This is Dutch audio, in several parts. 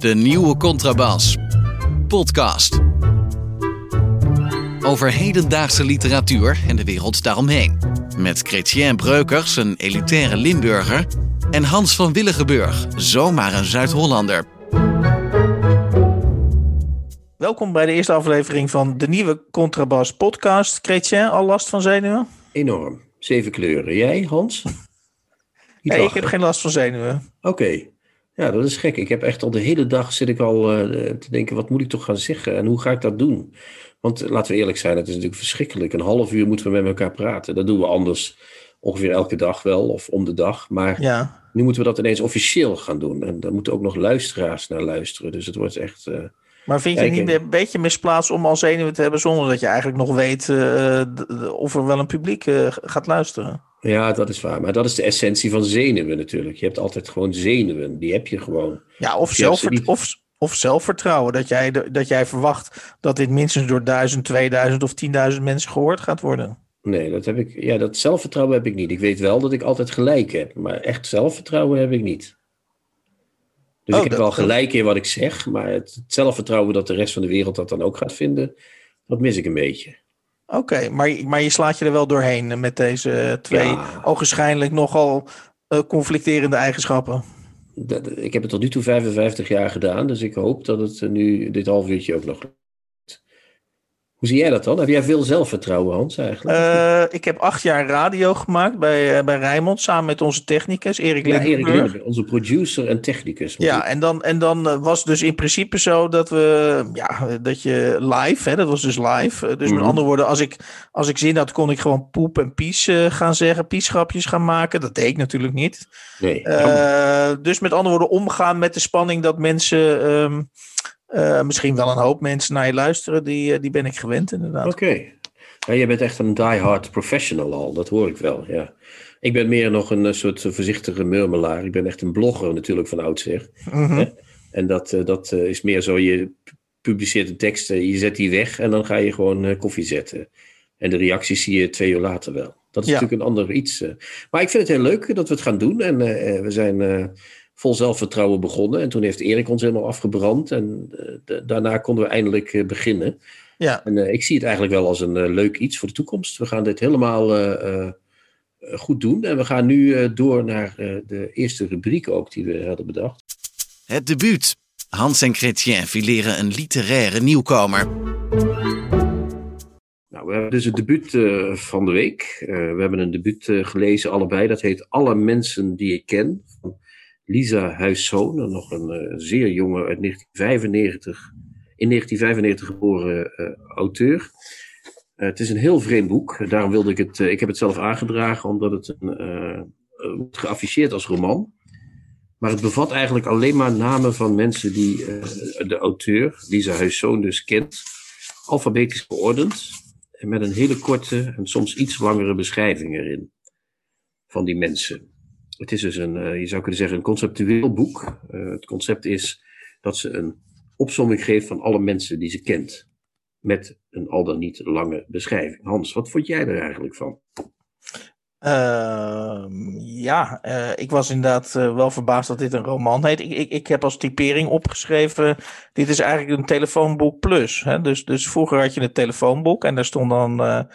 De nieuwe contrabas. Podcast. Over hedendaagse literatuur en de wereld daaromheen. Met Chrétien Breukers, een elitaire Limburger. En Hans van Willigenburg, zomaar een Zuid-Hollander. Welkom bij de eerste aflevering van de nieuwe Contrabas podcast. Chrétien, al last van zenuwen? Enorm. Zeven kleuren. Jij, Hans? Nee, ik heb geen last van zenuwen. Oké. Ja, dat is gek. Ik heb echt al de hele dag zit ik al eh, te denken, wat moet ik toch gaan zeggen en hoe ga ik dat doen? Want laten we eerlijk zijn, het is natuurlijk verschrikkelijk. Een half uur moeten we met elkaar praten. Dat doen we anders ongeveer elke dag wel, of om de dag. Maar Ja. nu moeten we dat ineens officieel gaan doen. En daar moeten ook nog luisteraars naar luisteren. Dus het wordt echt... eh, Maar vind je het niet eh, een beetje misplaatst om al zenuwen te hebben zonder dat je eigenlijk nog weet of er wel een publiek gaat luisteren? Ja, dat is waar. Maar dat is de essentie van zenuwen natuurlijk. Je hebt altijd gewoon zenuwen. Die heb je gewoon. Ja, of, niet- of, of zelfvertrouwen. Dat jij, de- dat jij verwacht dat dit minstens door 1000, 2000 of 10.000 mensen gehoord gaat worden. Nee, dat heb ik. Ja, dat zelfvertrouwen heb ik niet. Ik weet wel dat ik altijd gelijk heb, maar echt zelfvertrouwen heb ik niet. Dus Oh, ik heb dat- wel gelijk in wat ik zeg, maar het, het zelfvertrouwen dat de rest van de wereld dat dan ook gaat vinden, dat mis ik een beetje. Oké, maar, maar je slaat je er wel doorheen met deze twee Ja. ogenschijnlijk nogal eh, conflicterende eigenschappen. Dat, ik heb het tot nu toe 55 jaar gedaan, dus ik hoop dat het eh, nu dit half uurtje ook nog. Hoe zie jij dat dan? Heb jij veel zelfvertrouwen, Hans, eigenlijk? Eh, ik heb acht jaar radio gemaakt bij, eh, bij Rijnmond samen met onze technicus Erik ja, Erik onze producer en technicus. Ja, en dan, en dan eh, was dus in principe zo dat we, ja, dat je live, hè, dat was dus live. Dus met Mhm. andere woorden, als ik, als ik zin had, kon ik gewoon poep en pies gaan zeggen, piesgrapjes gaan maken. Dat deed ik natuurlijk niet. Nee, dus met andere woorden, omgaan met de spanning dat mensen, ehm, eh, misschien wel een hoop mensen naar je luisteren, die, eh, die ben ik gewend inderdaad. Oké. Ja, jij bent echt een die-hard professional al, dat hoor ik wel, ja. Ik ben meer nog een eh, soort voorzichtige murmelaar. Ik ben echt een blogger natuurlijk van oudsher. Mhm. En dat, dat is meer zo, je publiceert een tekst, eh, je zet die weg en dan ga je gewoon koffie zetten. En de reacties zie je twee uur later wel. Dat is Ja. natuurlijk een ander iets. Maar ik vind het heel leuk dat we het gaan doen. En we zijn vol zelfvertrouwen begonnen. En toen heeft Erik ons helemaal afgebrand. En eh, da- daarna konden we eindelijk eh, beginnen. Ja, En eh, ik zie het eigenlijk wel als een leuk iets voor de toekomst. We gaan dit helemaal eh, eh, eh, goed doen. En we gaan nu eh, door naar eh, de eerste rubriek ook die we hadden bedacht. Het debuut. Hans en Chrétien fileren een literaire nieuwkomer. Nou, we hebben dus het debuut eh, van de week. Eh, we hebben een debuut eh, gelezen, allebei. Dat heet Alle mensen die ik ken. Lisa Huiszoon, nog een eh, zeer jonge uit 1995, in 1995 geboren eh, auteur. Eh, het is een heel vreemd boek. Daarom wilde ik het. ik heb het zelf aangedragen, omdat het een, wordt geafficheerd als roman. Maar het bevat eigenlijk alleen maar namen van mensen die de auteur, Lisa Huiszoon, dus kent. Alfabetisch geordend. En met een hele korte en soms iets langere beschrijving erin. Van die mensen. Het is dus een, eh, je zou kunnen zeggen, een conceptueel boek. Eh, het concept is dat ze een opsomming geeft van alle mensen die ze kent. Met een al dan niet lange beschrijving. Hans, wat vond jij er eigenlijk van? Ehm, ja, eh, ik was inderdaad wel verbaasd dat dit een roman heet. Ik, ik, ik heb als typering opgeschreven, dit is eigenlijk een telefoonboek plus. Hè? Dus, dus vroeger had je een telefoonboek en daar stond dan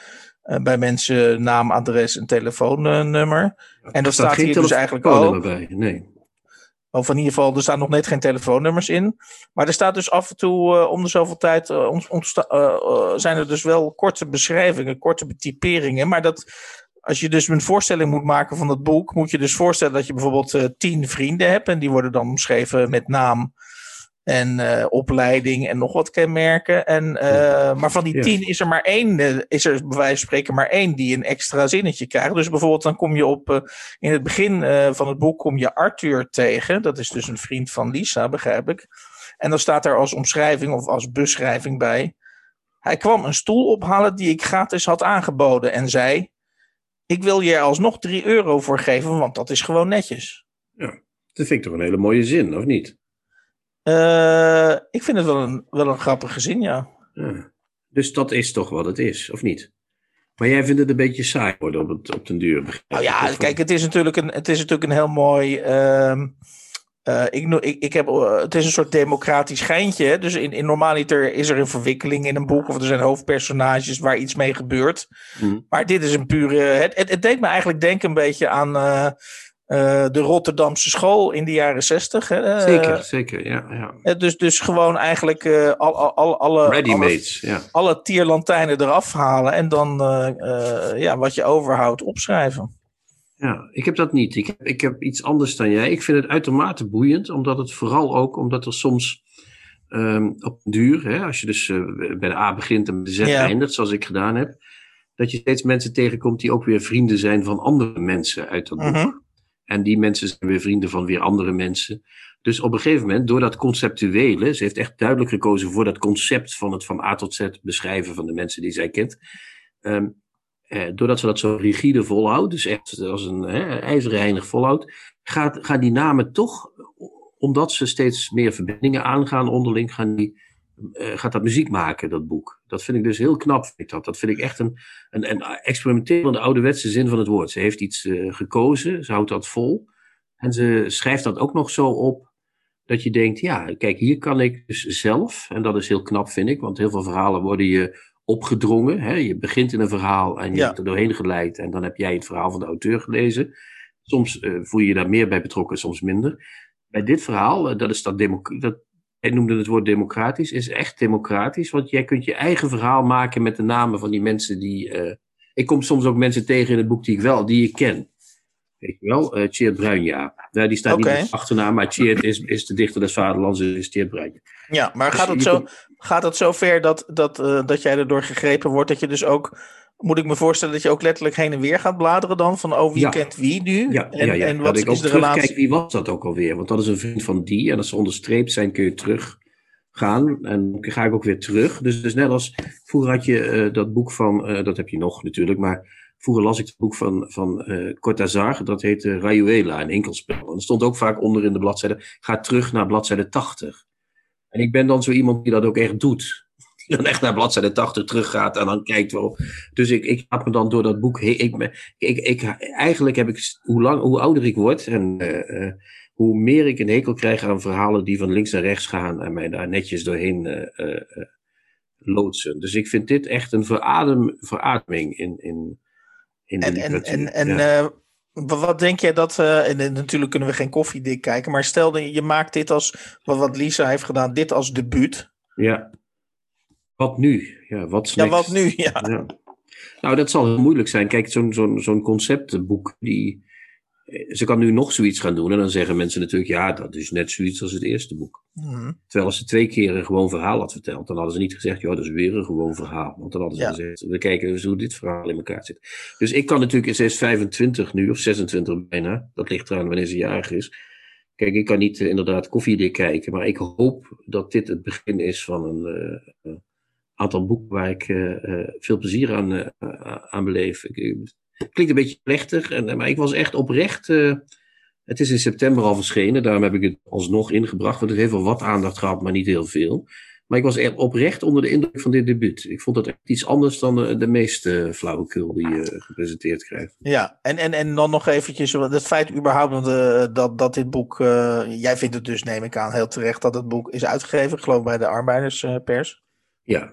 eh, bij mensen naam, adres en telefoonnummer. En dat staat hier dus eigenlijk ook. bij. Nee. Of in ieder geval, er staan nog net geen telefoonnummers in. Maar er staat dus af en toe, eh, om de zoveel tijd, eh, zijn er dus wel korte beschrijvingen, korte betyperingen. Maar dat, als je dus een voorstelling moet maken van het boek, moet je dus voorstellen dat je bijvoorbeeld tien vrienden hebt. En die worden dan omschreven met naam en eh, opleiding en nog wat kenmerken. En, eh, maar van die Ja. tien is er maar één, eh, is er bij wijze van spreken maar één die een extra zinnetje krijgt. Dus bijvoorbeeld dan kom je op, in het begin van het boek kom je Arthur tegen. Dat is dus een vriend van Lisa, begrijp ik. En dan staat er als omschrijving of als beschrijving bij. Hij kwam een stoel ophalen die ik gratis had aangeboden en zei... Ik wil je er alsnog 3 euro voor geven, want dat is gewoon netjes. Dat vind ik toch een hele mooie zin, of niet? Eh, ik vind het wel een, wel een grappige zin, ja. Ja. Dus dat is toch wat het is, of niet? Maar jij vindt het een beetje saai worden op, het, op den duur. Nou ik. ja, Of- kijk, het is natuurlijk een, het is natuurlijk een heel mooi. Uh, ik, ik, ik heb, uh, het is een soort democratisch geintje. Hè? Dus in, in normaliter is er een verwikkeling in een boek. Of er zijn hoofdpersonages waar iets mee gebeurt. Mm. Maar dit is een pure. Het, het, het, deed me eigenlijk denken een beetje aan uh, de Rotterdamse school in de jaren zestig. Zeker, zeker. Ja, ja. Dus, dus gewoon eigenlijk al, al, al, alle. Ready-made, ja. Alle tierlantijnen eraf halen. En dan ja, wat je overhoudt opschrijven. Ja, ik heb dat niet. Ik heb, ik heb iets anders dan jij. Ik vind het uitermate boeiend, omdat het vooral ook, omdat er soms um, op duur, hè, als je dus uh, bij de A begint en bij de Z ja. eindigt, zoals ik gedaan heb, dat je steeds mensen tegenkomt die ook weer vrienden zijn van andere mensen uit dat boek. -hmm. En die mensen zijn weer vrienden van weer andere mensen. Dus op een gegeven moment, door dat conceptuele, ze heeft echt duidelijk gekozen voor dat concept van het van A tot Z beschrijven van de mensen die zij kent. Um, eh, doordat ze dat zo rigide volhoudt, dus echt als een hè, ijzerreinig volhoudt, gaat, gaan die namen toch, omdat ze steeds meer verbindingen aangaan onderling, gaan die, gaat dat muziek maken, dat boek. Dat vind ik dus heel knap. Vind ik dat. dat vind ik echt een, een, een experimenterende ouderwetse zin van het woord. Ze heeft iets uh, gekozen, ze houdt dat vol. En ze schrijft dat ook nog zo op dat je denkt, ja, kijk, hier kan ik dus zelf, en dat is heel knap, vind ik, want heel veel verhalen worden je opgedrongen. Hè? Je begint in een verhaal en je ja. wordt er doorheen geleid en dan heb jij het verhaal van de auteur gelezen. Soms uh, voel je je daar meer bij betrokken, soms minder. Bij dit verhaal, uh, dat is dat, dat hij noemde het woord democratisch, is echt democratisch, want jij kunt je eigen verhaal maken met de namen van die mensen die. Uh, ik kom soms ook mensen tegen in het boek die ik wel, die ik ken. Weet je wel, uh, Tjeerd Bruinja. Ja, die staat okay. niet op achternaam, maar Tjeerd is, is de dichter des vaderlands, is Tjeerd Bruinja. Ja, maar gaat het, zo, gaat het zo ver dat, dat, uh, dat jij erdoor gegrepen wordt, dat je dus ook, moet ik me voorstellen, dat je ook letterlijk heen en weer gaat bladeren dan, van oh, wie ja. kent wie nu? Ja, en, ja, ja. en wat ik is de relatie? Kijk, wie was dat ook alweer? Want dat is een vriend van die, en als ze onderstreept zijn, kun je terug gaan. En dan ga ik ook weer terug. Dus, dus net als, vroeger had je uh, dat boek van, uh, dat heb je nog natuurlijk, maar Vroeger las ik het boek van, van uh, Cortázar, dat heette Rayuela, een enkelspel. En er stond ook vaak onder in de bladzijde, ga terug naar bladzijde 80. En ik ben dan zo iemand die dat ook echt doet. Die dan echt naar bladzijde 80 teruggaat en dan kijkt wel. Dus ik, ik me dan door dat boek. Ik, ik, ik, eigenlijk heb ik, hoe, lang, hoe ouder ik word en uh, uh, hoe meer ik een hekel krijg aan verhalen die van links naar rechts gaan en mij daar netjes doorheen loodsen. Dus ik vind dit echt een veradem, verademing in, in, en, en, en, en ja. uh, wat denk jij dat, uh, en natuurlijk kunnen we geen koffiedik kijken, maar stel je maakt dit als, wat Lisa heeft gedaan, dit als debuut. Ja. Wat nu? Ja, wat Ja, wat nu? Ja. ja. Nou, dat zal heel moeilijk zijn. Kijk, zo'n zo'n zo'n conceptboek, die, ze kan nu nog zoiets gaan doen. En dan zeggen mensen natuurlijk, ja, dat is net zoiets als het eerste boek. Mm-hmm. Terwijl als ze twee keer een gewoon verhaal had verteld, dan hadden ze niet gezegd, ja, dat is weer een gewoon verhaal. Want dan hadden ze ja. gezegd, we kijken eens hoe dit verhaal in elkaar zit. Dus ik kan natuurlijk, ze is 25 nu, of 26 bijna. Dat ligt eraan wanneer ze jarig is. Kijk, ik kan niet uh, inderdaad koffiedik kijken, maar ik hoop dat dit het begin is van een uh, aantal boeken waar ik uh, veel plezier aan, aan beleef. Ik, Klinkt een beetje plechtig, en, maar ik was echt oprecht. Het is in september al verschenen, daarom heb ik het alsnog ingebracht, want het heeft wel wat aandacht gehad, maar niet heel veel. Maar ik was echt oprecht onder de indruk van dit debuut. Ik vond dat echt iets anders dan de, de meeste flauwekul die je gepresenteerd krijgt. Ja, en, en, en dan nog eventjes, het feit überhaupt dat, dat, dat dit boek, uh, jij vindt het dus, neem ik aan, heel terecht dat het boek is uitgegeven, ik geloof bij de arbeiderspers. Ja,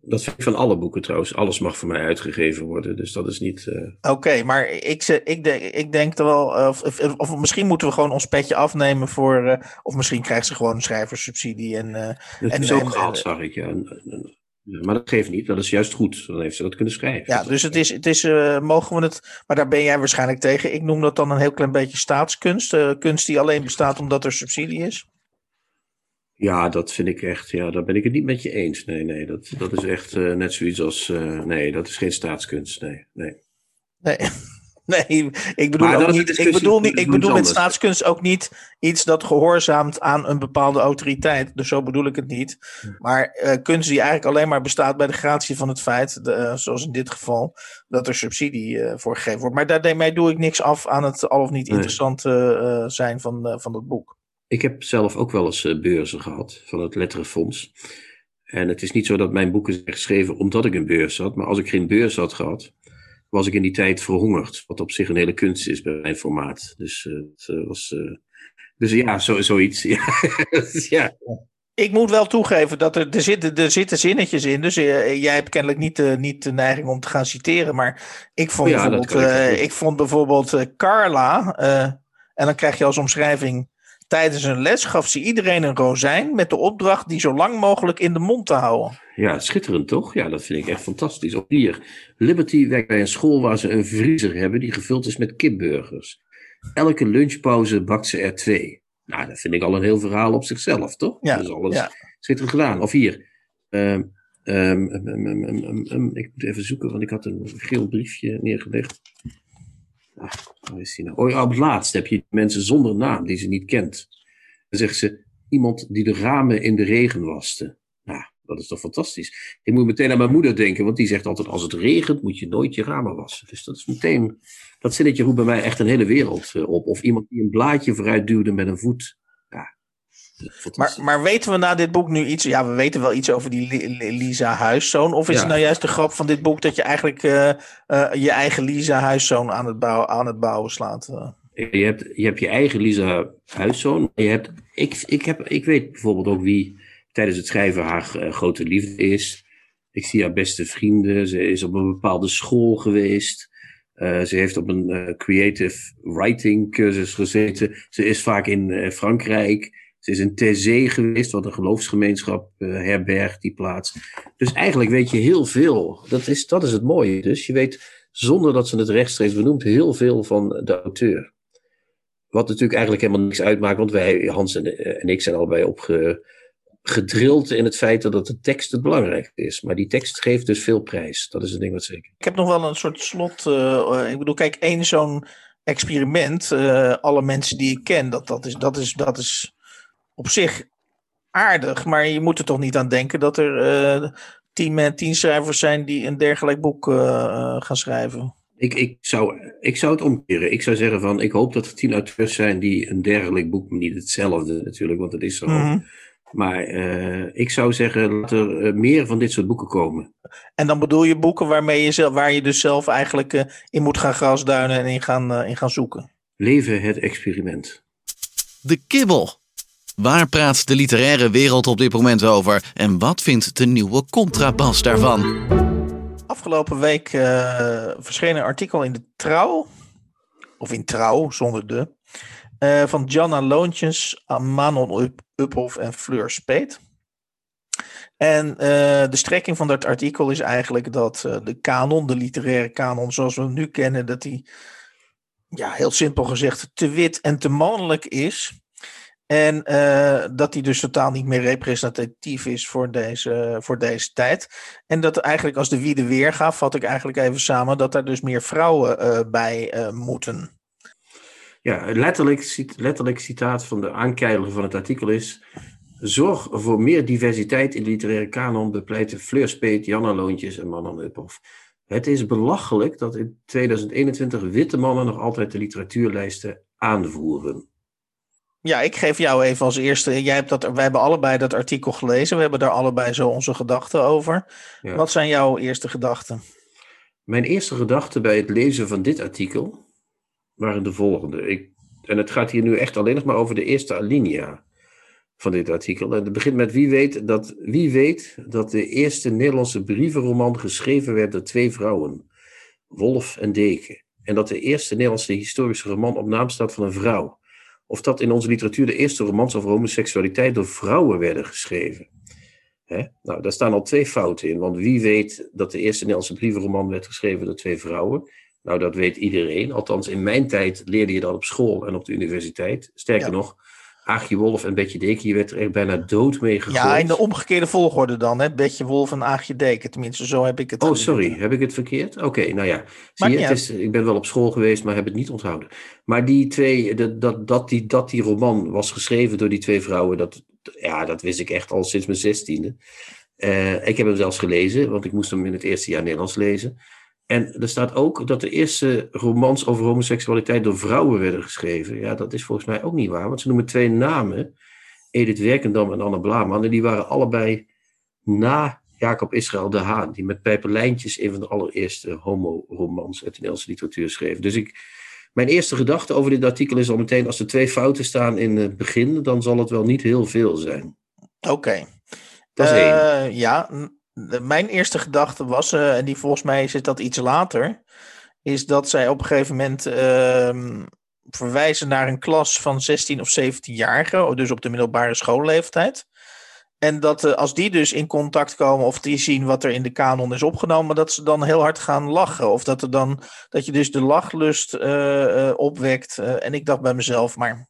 dat vind ik van alle boeken trouwens. Alles mag voor mij uitgegeven worden, dus dat is niet. Uh... Oké, okay, maar ik, ik, denk, ik denk er wel. Of, of, of, misschien moeten we gewoon ons petje afnemen voor. Uh, of misschien krijgt ze gewoon een schrijverssubsidie. En, dat en, is ook en, gehad, zag ik. Ja. Maar dat geeft niet, dat is juist goed. Dan heeft ze dat kunnen schrijven. Ja, dus het is, het is mogen we het, maar daar ben jij waarschijnlijk tegen. Ik noem dat dan een heel klein beetje staatskunst. kunst die alleen bestaat omdat er subsidie is. Ja, dat vind ik echt, ja, daar ben ik het niet met je eens. Nee, nee, dat, dat is echt uh, net zoiets als, uh, nee, dat is geen staatskunst, nee, nee. Nee, nee ik bedoel, ook niet, ik bedoel, niet, ik bedoel met staatskunst ook niet iets dat gehoorzaamt aan een bepaalde autoriteit. Dus zo bedoel ik het niet. Maar uh, kunst die eigenlijk alleen maar bestaat bij de gratie van het feit, de, zoals in dit geval, dat er subsidie voor gegeven wordt. Maar daarmee doe ik niks af aan het al of niet interessant zijn van, van dat boek. Ik heb zelf ook wel eens uh, beurzen gehad van het Letterenfonds. En het is niet zo dat mijn boeken zijn geschreven omdat ik een beurs had. Maar als ik geen beurs had gehad, was ik in die tijd verhongerd. Wat op zich een hele kunst is bij mijn formaat. Dus, uh, het was, uh, dus ja, zo, zoiets. ja. Ik moet wel toegeven dat er, er, zitten, er zitten zinnetjes in. Dus uh, jij hebt kennelijk niet, uh, niet de neiging om te gaan citeren. Maar ik vond ja, bijvoorbeeld, ik, ik, vond bijvoorbeeld Carla. en dan krijg je als omschrijving. Tijdens een les gaf ze iedereen een rozijn met de opdracht die zo lang mogelijk in de mond te houden. Ja, schitterend toch? Ja, dat vind ik echt fantastisch. Op hier, Liberty werkt bij een school waar ze een vriezer hebben die gevuld is met kipburgers. Elke lunchpauze bakt ze er twee. Nou, dat vind ik al een heel verhaal op zichzelf, toch? Ja, dat is alles ja. schitterend gedaan. Of hier, um, um, um, ik moet even zoeken, want ik had een geel briefje neergelegd. Ah, nou? Oh, op het laatst heb je mensen zonder naam die ze niet kent. Dan zegt ze, iemand die de ramen in de regen waste. Nou, dat is toch fantastisch. Ik moet meteen aan mijn moeder denken, want die zegt altijd: als het regent, moet je nooit je ramen wassen. Dus dat is meteen. Dat zinnetje roept bij mij echt een hele wereld eh, op. Of iemand die een blaadje vooruit duwde met een voet. Maar, maar weten we na dit boek nu iets? Ja, we weten wel iets over die Lisa Huiszoon. Of is ja. het nou juist de grap van dit boek dat je eigenlijk uh, uh, je eigen Lisa Huiszoon aan het, bouwen, aan het bouwen slaat? Uh. Je, hebt, je hebt je eigen Lisa Huiszoon. Je hebt, ik, ik, heb, ik weet bijvoorbeeld ook wie tijdens het schrijven haar uh, grote liefde is. Ik zie haar beste vrienden. Ze is op een bepaalde school geweest. Uh, ze heeft op een uh, creative writing cursus gezeten. Ze is vaak in Frankrijk. Is in Thésée geweest, wat een geloofsgemeenschap herbergt, die plaats. Dus eigenlijk weet je heel veel. Dat is, dat is het mooie. Dus je weet, zonder dat ze het rechtstreeks benoemt, heel veel van de auteur. Wat natuurlijk eigenlijk helemaal niks uitmaakt, want wij, Hans en, en ik, zijn allebei opge, gedrild in het feit dat de tekst het belangrijkste is. Maar die tekst geeft dus veel prijs. Dat is het ding wat zeker. Ik heb nog wel een soort slot. Uh, ik bedoel, kijk, één zo'n experiment. Alle mensen die ik ken, dat, dat, is, dat, is, dat is op zich aardig. Maar je moet er toch niet aan denken dat er uh, tien, tien schrijvers zijn die een dergelijk boek gaan schrijven. Ik, ik, zou, ik zou het omkeren. Ik zou zeggen van, ik hoop dat er tien auteurs zijn die een dergelijk boek, niet hetzelfde natuurlijk, want het is zo. Mm -hmm maar uh, ik zou zeggen, dat er uh, meer van dit soort boeken komen. En dan bedoel je boeken waarmee je zelf, waar je dus zelf eigenlijk uh, in moet gaan grasduinen en in gaan, in gaan zoeken? Leven het experiment. De kibbel. Waar praat de literaire wereld op dit moment over? En wat vindt de nieuwe contrabas daarvan? Afgelopen week verscheen een artikel in de Trouw. Of in Trouw, zonder de. Uh, van Janna Loontjes, Manon Uphoff en Fleur Speet. En uh, de strekking van dat artikel is eigenlijk dat uh, de kanon, de literaire kanon zoals we hem nu kennen, dat die, ja, heel simpel gezegd, te wit en te mannelijk is. En dat die dus totaal niet meer representatief is voor deze, voor deze tijd. En dat eigenlijk als de wie de weer gaf, vat ik eigenlijk even samen, dat er dus meer vrouwen bij moeten. Ja, letterlijk, letterlijk citaat van de aankeiler van het artikel is... Zorg voor meer diversiteit in de literaire kanon, bepleiten Fleur Speet, Janna Loontjes en Manon Uphoff. Het is belachelijk dat in 2021 witte mannen nog altijd de literatuurlijsten aanvoeren. Ja, ik geef jou even als eerste. Jij hebt dat, wij hebben allebei dat artikel gelezen. We hebben daar allebei zo onze gedachten over. Ja. Wat zijn jouw eerste gedachten? Mijn eerste gedachten bij het lezen van dit artikel waren de volgende. Ik, en het gaat hier nu echt alleen nog maar over de eerste alinea van dit artikel. En het begint met wie weet dat, wie weet dat de eerste Nederlandse brievenroman geschreven werd door twee vrouwen, Wolf en Deken. En dat de eerste Nederlandse historische roman op naam staat van een vrouw. Of dat in onze literatuur de eerste romans over homoseksualiteit door vrouwen werden geschreven. Hè? Nou, daar staan al twee fouten in. Want wie weet dat de eerste Nederlandse brievenroman werd geschreven door twee vrouwen. Nou, dat weet iedereen. Althans, in mijn tijd leerde je dat op school en op de universiteit. Sterker ja. nog, Aagje Wolf en Betje Deken, je werd er echt bijna dood mee gegooid. Ja, in de omgekeerde volgorde dan, hè? Betje Wolf en Aagje Deken. Tenminste, zo heb ik het. Oh, sorry, heb ik het verkeerd? Oké, okay, nou ja. Zie je, het is, ik ben wel op school geweest, maar heb het niet onthouden. Maar die twee, dat, dat, dat, die, dat die roman was geschreven door die twee vrouwen, dat, ja, dat wist ik echt al sinds mijn zestiende. Uh, ik heb hem zelfs gelezen, want ik moest hem in het eerste jaar Nederlands lezen. En er staat ook dat de eerste romans over homoseksualiteit door vrouwen werden geschreven. Ja, dat is volgens mij ook niet waar, want ze noemen twee namen. Edith Werkendam en Anne Blaman. En die waren allebei na Jacob Israël de Haan, die met pijperlijntjes een van de allereerste homo-romans uit de Nederlandse literatuur schreef. Dus ik, mijn eerste gedachte over dit artikel is al meteen, als er twee fouten staan in het begin, dan zal het wel niet heel veel zijn. Oké. Dat is één. Eh, ja, mijn eerste gedachte was, eh, en die volgens mij zit dat iets later, is dat zij op een gegeven moment ehm, verwijzen naar een klas van 16 of 17-jarigen, dus op de middelbare schoolleeftijd. En dat eh, als die dus in contact komen of die zien wat er in de kanon is opgenomen, dat ze dan heel hard gaan lachen. Of dat, er dan, dat je dus de lachlust eh, opwekt. En ik dacht bij mezelf, maar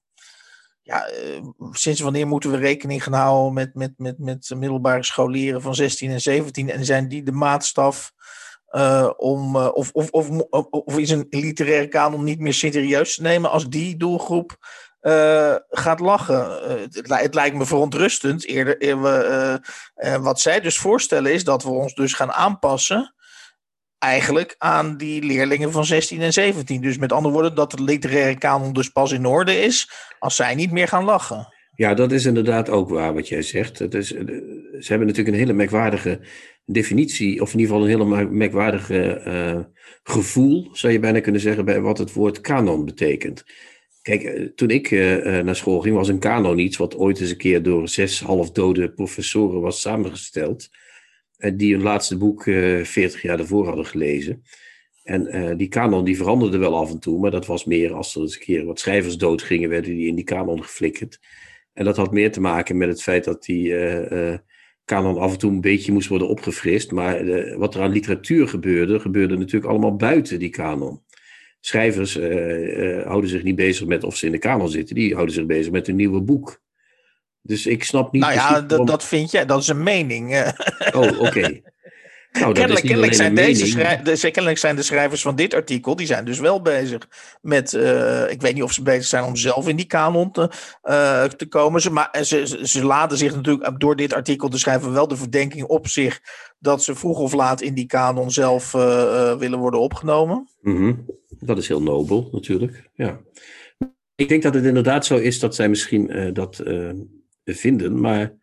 ja, eh, sinds wanneer moeten we rekening gaan houden met, met, met, met middelbare scholieren van 16 en 17? En zijn die de maatstaf eh, om, eh, of, of, of, of, is een literaire kanon niet meer serieus te nemen als die doelgroep gaat lachen? Het, het lijkt me verontrustend. Eerder, eer we, eh, wat zij dus voorstellen is dat we ons dus gaan aanpassen eigenlijk aan die leerlingen van 16 en 17. Dus met andere woorden, dat de literaire kanon dus pas in orde is als zij niet meer gaan lachen. Ja, dat is inderdaad ook waar wat jij zegt. Het is, eh, ze hebben natuurlijk een hele merkwaardige definitie, of in ieder geval een hele mer- merkwaardige eh, gevoel, zou je bijna kunnen zeggen, bij wat het woord kanon betekent. Kijk, eh, toen ik naar school ging, was een kanon iets wat ooit eens een keer door zes halfdode professoren was samengesteld. En die hun laatste boek eh 40 jaar daarvoor hadden gelezen. En eh, die kanon die veranderde wel af en toe, maar dat was meer als er eens een keer wat schrijvers doodgingen, werden die in die kanon geflikkerd. En dat had meer te maken met het feit dat die eh, eh, kanon af en toe een beetje moest worden opgefrist. Maar eh, wat er aan literatuur gebeurde, gebeurde natuurlijk allemaal buiten die kanon. Schrijvers eh, eh, houden zich niet bezig met of ze in de kanon zitten, die houden zich bezig met een nieuwe boek. Dus ik snap niet nou ja, dat, waarom- dat vind jij, dat is een mening. eh. Oh, oké. Nou, kennelijk, zijn deze schrij- de, kennelijk zijn de schrijvers van dit artikel, die zijn dus wel bezig met, eh, ik weet niet of ze bezig zijn om zelf in die kanon te, eh, te komen. Ze, maar, ze, ze, ze laden zich natuurlijk door dit artikel te schrijven wel de verdenking op zich dat ze vroeg of laat in die kanon zelf eh, eh, willen worden opgenomen. Mhm. Dat is heel nobel, natuurlijk. Ja. Ik denk dat het inderdaad zo is dat zij misschien eh, dat eh, vinden, maar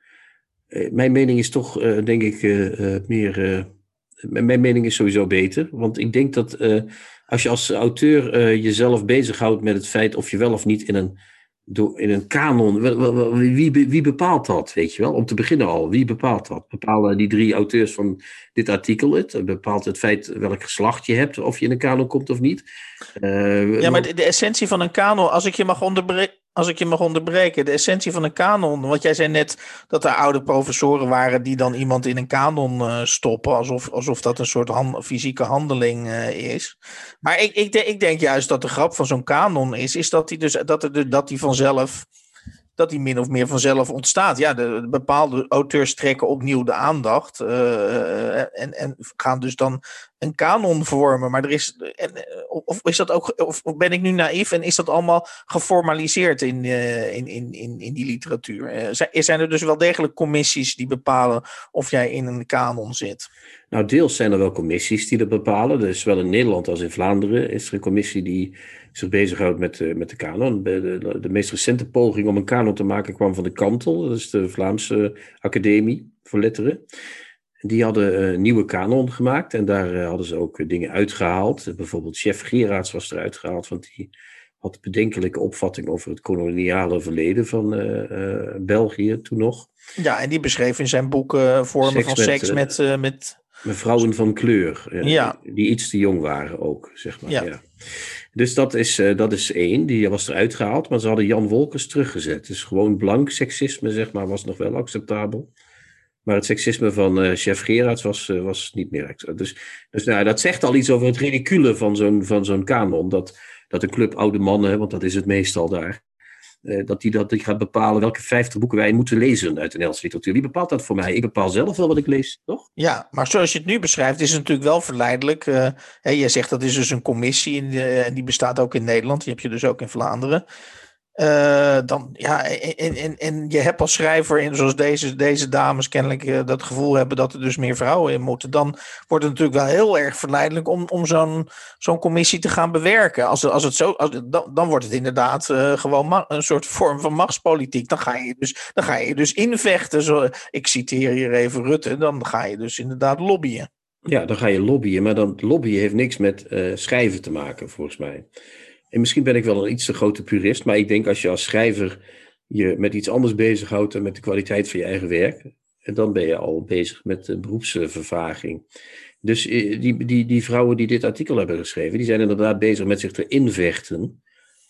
eh, mijn mening is toch, eh, denk ik, eh, meer. mijn mening is sowieso beter. Want ik denk dat als je als auteur jezelf bezighoudt met het feit of je wel of niet in een, in een kanon. wie, wie bepaalt dat, weet je wel? Om te beginnen al, wie bepaalt dat? Bepalen die drie auteurs van dit artikel het? Bepaalt het feit welk geslacht je hebt, of je in een kanon komt of niet? Eh, Ja, maar de, de essentie van een kanon, als ik je mag onderbreken. Als ik je mag onderbreken, de essentie van een kanon. Want jij zei net dat er oude professoren waren die dan iemand in een kanon eh, stoppen. Alsof, alsof dat een soort han- fysieke handeling eh, is. Maar ik, ik, denk, ik denk juist dat de grap van zo'n kanon is, is dat die, dus, dat, er, dat die vanzelf. Dat die min of meer vanzelf ontstaat. Ja, de, de bepaalde auteurs trekken opnieuw de aandacht. eh, en, en gaan dus dan een kanon vormen. Maar er is. En, eh, of is dat ook. Of ben ik nu naïef en is dat allemaal geformaliseerd in, eh, in, in, in, in die literatuur? Eh, zijn, zijn er dus wel degelijk commissies die bepalen of jij in een kanon zit? Nou, deels zijn er wel commissies die dat bepalen. Dus zowel in Nederland als in Vlaanderen is er een commissie die zich bezighoudt met, eh, met de kanon. De, de, meest recente poging om een kanon te maken kwam van de Kantel, dat is de Vlaamse Academie voor Letteren. Die hadden een nieuwe kanon gemaakt en daar eh, hadden ze ook eh, dingen uitgehaald. Eh, bijvoorbeeld chef Gerards was eruit gehaald, want die had bedenkelijke opvatting over het koloniale verleden van eh, eh, België toen nog. Ja, en die beschreef in zijn boek eh, vormen Seks van met, seks eh, met. eh, met Met vrouwen van kleur. eh, Ja. Die iets te jong waren ook, zeg maar. Ja. Ja. Dus dat is, eh, dat is één. Die was eruit gehaald. Maar ze hadden Jan Wolkers teruggezet. Dus gewoon blank seksisme, zeg maar, was nog wel acceptabel. Maar het seksisme van eh, chef Gerards was, eh, was niet meer acceptabel. Dus, dus nou, dat zegt al iets over het ridicule van zo'n, van zo'n kanon. Dat, dat een club oude mannen, want dat is het meestal daar... eh, dat die, dat die gaat bepalen welke 50 boeken wij moeten lezen uit de Nederlandse literatuur. Wie bepaalt dat voor mij? Ik bepaal zelf wel wat ik lees, toch? Ja, maar zoals je het nu beschrijft, is het natuurlijk wel verleidelijk. eh hè, jij zegt dat is dus een commissie en die bestaat ook in Nederland. Die heb je dus ook in Vlaanderen. Uh, dan, ja, en, en, en je hebt als schrijver, en zoals deze, deze dames kennelijk uh, dat gevoel hebben dat er dus meer vrouwen in moeten, dan wordt het natuurlijk wel heel erg verleidelijk om, om zo'n zo'n commissie te gaan bewerken. Als, als het zo, dan, dan wordt het inderdaad uh, gewoon een soort vorm van machtspolitiek. Dan ga je dus, dan ga je dus invechten. Zo, ik citeer hier even Rutte, dan ga je dus inderdaad lobbyen. Ja, dan ga je lobbyen, maar dan lobbyen heeft niks met schrijven te maken, volgens mij. En misschien ben ik wel een iets te grote purist, maar ik denk als je als schrijver je met iets anders bezighoudt dan met de kwaliteit van je eigen werk, dan ben je al bezig met beroepsvervaging. Dus eh, die, die, die vrouwen die dit artikel hebben geschreven, die zijn inderdaad bezig met zich te invechten.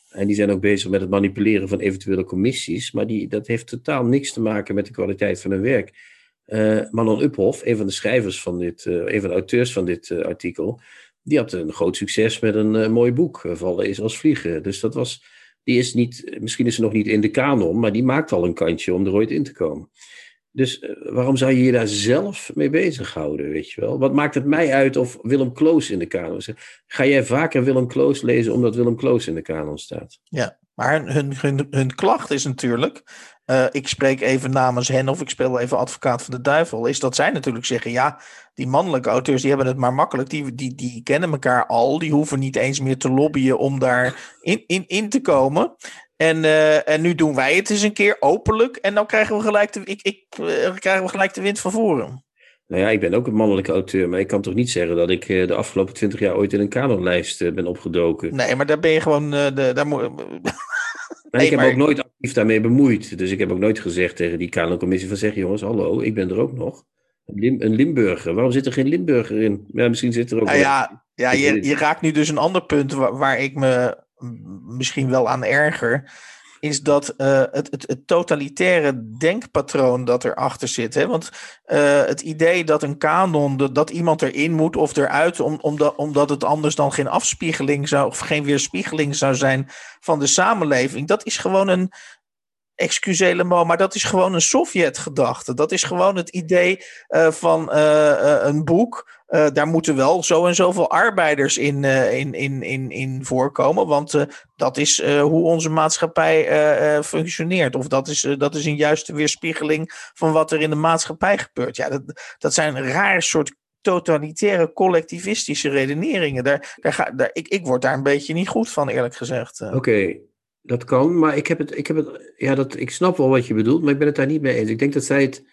En die zijn ook bezig met het manipuleren van eventuele commissies. Maar die, dat heeft totaal niks te maken met de kwaliteit van hun werk. Uh, Manon Uphoff, een van de schrijvers van dit, uh, een van de auteurs van dit artikel, die had een groot succes met een uh, mooi boek, uh, Vallen is als vliegen. Dus dat was, die is niet, misschien is ze nog niet in de kanon, maar die maakt al een kantje om er ooit in te komen. Dus uh, waarom zou je je daar zelf mee bezighouden, weet je wel? Wat maakt het mij uit of Willem Kloos in de kanon staat? Ga jij vaker Willem Kloos lezen omdat Willem Kloos in de kanon staat? Ja, maar hun, hun, hun klacht is natuurlijk uh, ik spreek even namens hen of ik speel even advocaat van de duivel, is dat zij natuurlijk zeggen, ja, die mannelijke auteurs die hebben het maar makkelijk, die, die, die kennen elkaar al, die hoeven niet eens meer te lobbyen om daar in, in, in te komen. En, uh, en nu doen wij het eens een keer openlijk en dan krijgen we gelijk de, ik, ik, uh, krijgen we gelijk de wind van voren. Nou ja, ik ben ook een mannelijke auteur, maar ik kan toch niet zeggen dat ik de afgelopen twintig jaar ooit in een kanonlijst ben opgedoken. Nee, maar daar ben je gewoon, de, daar moet... Maar nee, ik heb maar... ook nooit actief daarmee bemoeid. Dus ik heb ook nooit gezegd tegen die Kanoncommissie van zeg jongens, hallo, ik ben er ook nog. Lim een Limburger. Waarom zit er geen Limburger in? Ja, misschien zit er ook. Nou ja, ja je, je raakt nu dus een ander punt waar, waar ik me misschien wel aan erger is dat uh, het, het, het, totalitaire denkpatroon dat erachter zit. Hè? Want uh, het idee dat een kanon, dat, dat iemand erin moet of eruit, om, omdat, omdat het anders dan geen afspiegeling zou, of geen weerspiegeling zou zijn van de samenleving, dat is gewoon een. Excusez mo, maar dat is gewoon een Sovjet-gedachte. Dat is gewoon het idee uh, van een boek daar moeten wel zo en zoveel arbeiders in, in, in, in, in voorkomen. Want dat is hoe onze maatschappij functioneert. Of dat is, dat is een juiste weerspiegeling van wat er in de maatschappij gebeurt. Ja, dat, dat zijn raar soort totalitaire collectivistische redeneringen. Daar, daar ga, ik, ik word daar een beetje niet goed van, eerlijk gezegd. Oké. Dat kan, maar ik heb het, ik heb het, ja, dat, ik snap wel wat je bedoelt, maar ik ben het daar niet mee eens. Ik denk dat zij het,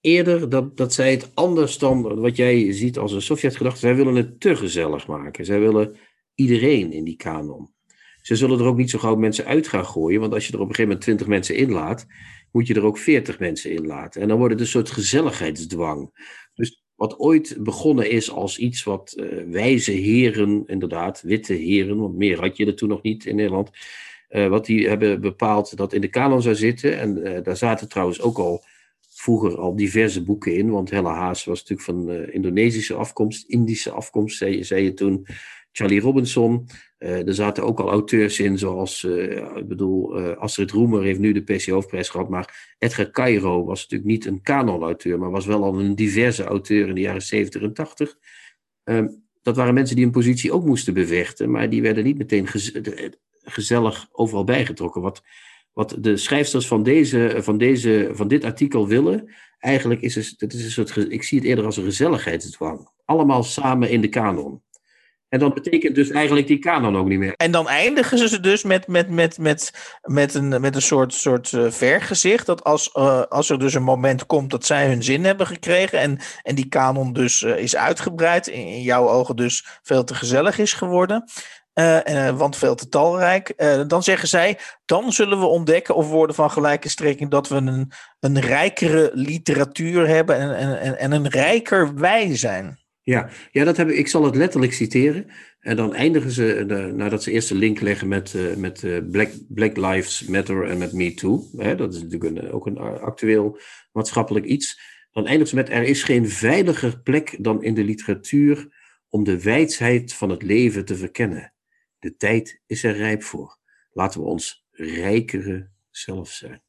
eerder dat, dat zij het anders dan wat jij ziet als een Sovjet-gedachte. Zij willen het te gezellig maken. Zij willen iedereen in die kanon. Ze zullen er ook niet zo gauw mensen uit gaan gooien, want als je er op een gegeven moment 20 mensen inlaat, moet je er ook 40 mensen inlaten. En dan wordt het een soort gezelligheidsdwang. Dus wat ooit begonnen is als iets wat uh, wijze heren, inderdaad, witte heren, want meer had je er toen nog niet in Nederland, uh, wat die hebben bepaald dat in de kanon zou zitten. En uh, daar zaten trouwens ook al vroeger al diverse boeken in, want Helle Haas was natuurlijk van uh, Indonesische afkomst, Indische afkomst, zei, je toen. Charlie Robinson. Er zaten ook al auteurs in, zoals, ik bedoel, Astrid Roemer heeft nu de PC Hoofdprijs gehad, maar Edgar Cairo was natuurlijk niet een kanon-auteur, maar was wel al een diverse auteur in de jaren 70 en 80. Um, dat waren mensen die een positie ook moesten bevechten, maar die werden niet meteen gezellig overal bijgetrokken. Wat wat de schrijfsters van, deze, van, deze, van dit artikel willen, eigenlijk is het, het is een soort, ik zie het eerder als een gezelligheidsdwang. Allemaal samen in de kanon. En dan betekent dus eigenlijk die kanon ook niet meer. En dan eindigen ze dus met, met, met, met, met, een, met een soort, soort uh, vergezicht. Dat als, uh, als er dus een moment komt dat zij hun zin hebben gekregen. En, en die kanon dus uh, is uitgebreid. In jouw ogen dus veel te gezellig is geworden. Uh, want veel te talrijk. Uh, dan zeggen zij, dan zullen we ontdekken of worden van gelijke strekking dat we een, een rijkere literatuur hebben en, en, en een rijker wij zijn. Ja, ja dat heb ik, ik zal het letterlijk citeren. En dan eindigen ze, de, nadat ze eerst een link leggen met, met Black, Black Lives Matter en met Me Too. Hè, dat is natuurlijk ook een actueel maatschappelijk iets. Dan eindigen ze met, er is geen veiliger plek dan in de literatuur om de wijsheid van het leven te verkennen. De tijd is er rijp voor. Laten we ons rijkere zelf zijn.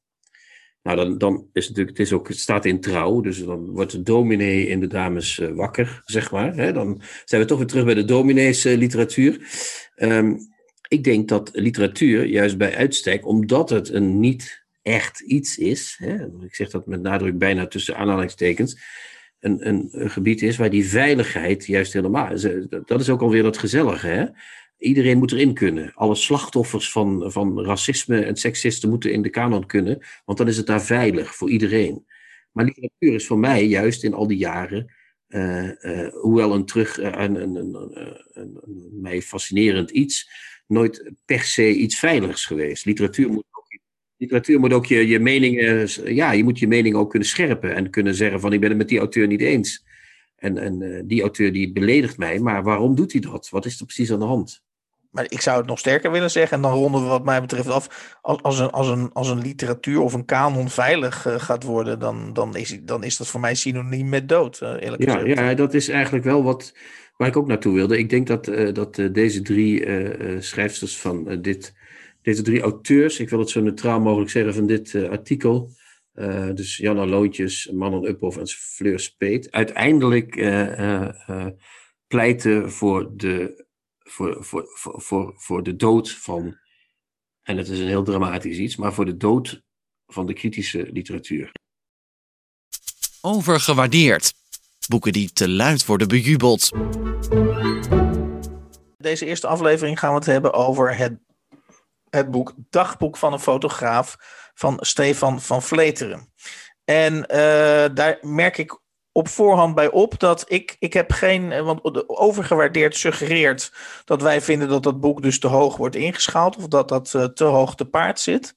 Nou, dan, dan is het natuurlijk, het, is ook, het staat in trouw, dus dan wordt de dominee in de dames uh, wakker, zeg maar. Hè? Dan zijn we toch weer terug bij de dominees uh, literatuur. Um, ik denk dat literatuur juist bij uitstek, omdat het een niet echt iets is, hè, ik zeg dat met nadruk bijna tussen aanhalingstekens, een, een, een, gebied is waar die veiligheid juist helemaal. Dat is ook alweer dat gezellige. Hè? Iedereen moet erin kunnen. Alle slachtoffers van, van racisme en seksisten moeten in de kanon kunnen, want dan is het daar veilig voor iedereen. Maar literatuur is voor mij juist in al die jaren, uh, uh, hoewel een terug, uh, een, een, een, een, mij fascinerend iets, nooit per se iets veiligs geweest. Literatuur moet ook, literatuur moet ook je, je meningen, ja, je moet je mening ook kunnen scherpen en kunnen zeggen van ik ben het met die auteur niet eens. En, en die auteur die beledigt mij, maar waarom doet hij dat? Wat is er precies aan de hand? Maar ik zou het nog sterker willen zeggen. En dan ronden we wat mij betreft af. Als, als, een, als, een, als een literatuur of een kanon veilig uh, gaat worden, dan, dan, is, dan is dat voor mij synoniem met dood. Uh, eerlijk ja, gezegd. ja, dat is eigenlijk wel wat waar ik ook naartoe wilde. Ik denk dat, uh, dat deze drie schrijfsters van dit, deze drie auteurs, ik wil het zo neutraal mogelijk zeggen van dit artikel. dus Janna Loontjes, Manon Uphoff en Fleur Speet. Uiteindelijk pleiten voor de voor, voor, voor, voor, voor de dood van, en het is een heel dramatisch iets, maar voor de dood van de kritische literatuur. Overgewaardeerd. Boeken die te luid worden bejubeld. Deze eerste aflevering gaan we het hebben over het, het boek Dagboek van een fotograaf van Stefan van Vleteren. En uh, daar merk ik op voorhand bij op dat ik, ik heb geen, eh, want overgewaardeerd suggereert dat wij vinden dat dat boek dus te hoog wordt ingeschaald of dat dat uh, te hoog te paard zit.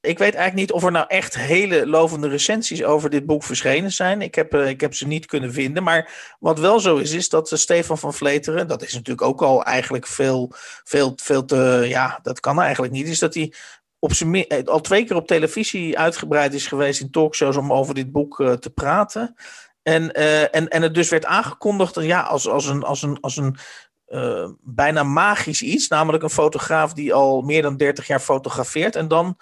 Ik weet eigenlijk niet of er nou echt hele lovende recensies over dit boek verschenen zijn. Ik heb, uh, ik heb ze niet kunnen vinden. Maar wat wel zo is, is dat Stefan van Vleteren, dat is natuurlijk ook al eigenlijk veel, veel, veel te, ja, dat kan eigenlijk niet, is dat hij op zijn, al twee keer op televisie uitgebreid is geweest in talkshows om over dit boek te praten. En, uh, en, en het dus werd aangekondigd ja, als, als een, als een, als een uh, bijna magisch iets. Namelijk een fotograaf die al meer dan 30 jaar fotografeert. En dan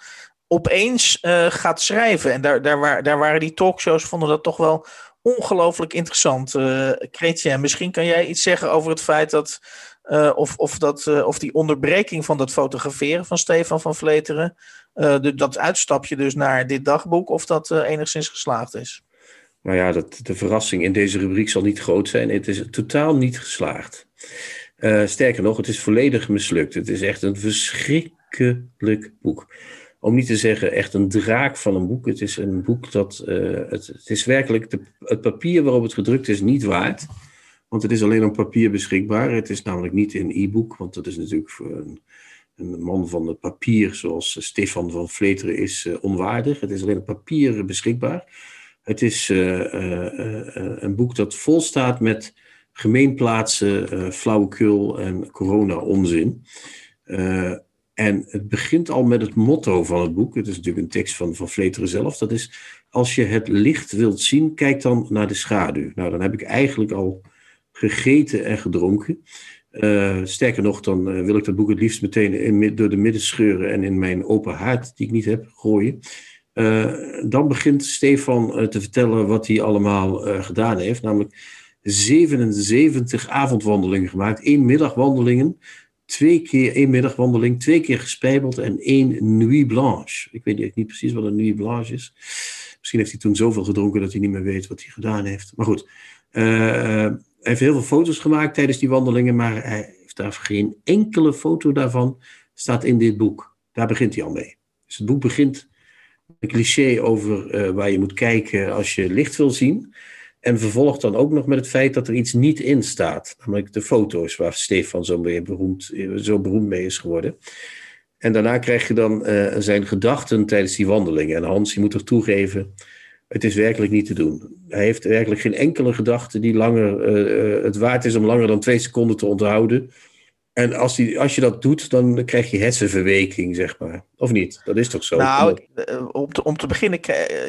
opeens uh, gaat schrijven. En daar, daar, waar, daar waren die talkshows, vonden dat toch wel ongelooflijk interessant. Uh, misschien kan jij iets zeggen over het feit dat. of, of, dat, of die onderbreking van dat fotograferen van Stefan van Vleteren. Dat uitstapje dus naar dit dagboek, of dat enigszins geslaagd is. Nou ja, dat, de verrassing in deze rubriek zal niet groot zijn. Het is totaal niet geslaagd. Uh, sterker nog, het is volledig mislukt. Het is echt een verschrikkelijk boek. Om niet te zeggen echt een draak van een boek. Het is een boek dat. Uh, het, is werkelijk. De, het papier waarop het gedrukt is niet waard. Want het is alleen op papier beschikbaar. Het is namelijk niet in e-book. Want dat is natuurlijk voor een, man van het papier, zoals Stefan van Vleteren, is uh, onwaardig. Het is alleen op papier beschikbaar. Het is uh, uh, een boek dat vol staat met gemeenplaatsen, flauwekul en corona-onzin. en het begint al met het motto van het boek. Het is natuurlijk een tekst van, van Vleteren zelf. Dat is, als je het licht wilt zien, kijk dan naar de schaduw. Nou, dan heb ik eigenlijk al gegeten en gedronken. Sterker nog, dan wil ik dat boek het liefst meteen door de midden scheuren en in mijn open haard, die ik niet heb, gooien. Uh, dan begint Stefan uh, te vertellen wat hij allemaal uh, gedaan heeft. Namelijk 77 avondwandelingen gemaakt, één middagwandelingen, twee keer één middagwandeling, twee keer gespijbeld en één nuit blanche. Ik weet niet precies wat een nuit blanche is. Misschien heeft hij toen zoveel gedronken dat hij niet meer weet wat hij gedaan heeft. Maar goed, hij heeft heel veel foto's gemaakt tijdens die wandelingen, maar hij heeft daar geen enkele foto daarvan staat in dit boek. Daar begint hij al mee. Dus het boek begint een cliché over uh, waar je moet kijken als je licht wil zien. En vervolgt dan ook nog met het feit dat er iets niet in staat. Namelijk de foto's waar Stefan zo, beroemd, zo beroemd mee is geworden. En daarna krijg je dan uh, zijn gedachten tijdens die wandelingen. En Hans, je moet toch toegeven, het is werkelijk niet te doen. Hij heeft werkelijk geen enkele gedachte die langer, het waard is om langer dan twee seconden te onthouden. En als, die, als je dat doet, dan krijg je hersenverweking, zeg maar. Of niet? Dat is toch zo? Nou, eh, om te, om te beginnen,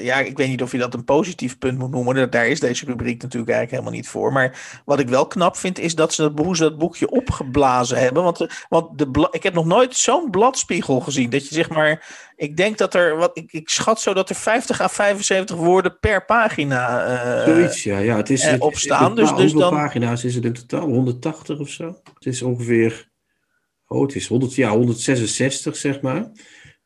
ja, ik weet niet of je dat een positief punt moet noemen. Daar is deze rubriek natuurlijk eigenlijk helemaal niet voor. Maar wat ik wel knap vind, is dat ze dat, hoe ze dat boekje opgeblazen hebben. Want, eh, want de, ik heb nog nooit zo'n bladspiegel gezien. Dat je zeg maar, ik denk dat er, wat, ik, ik schat zo dat er 50 à 75 woorden per pagina uh, Zoiets, ja. ja het is, uh, opstaan. Dus, dus dan, dan, pagina's is het in totaal? 180 of zo? Het is ongeveer Oh, het is 100, ja, 166, zeg maar.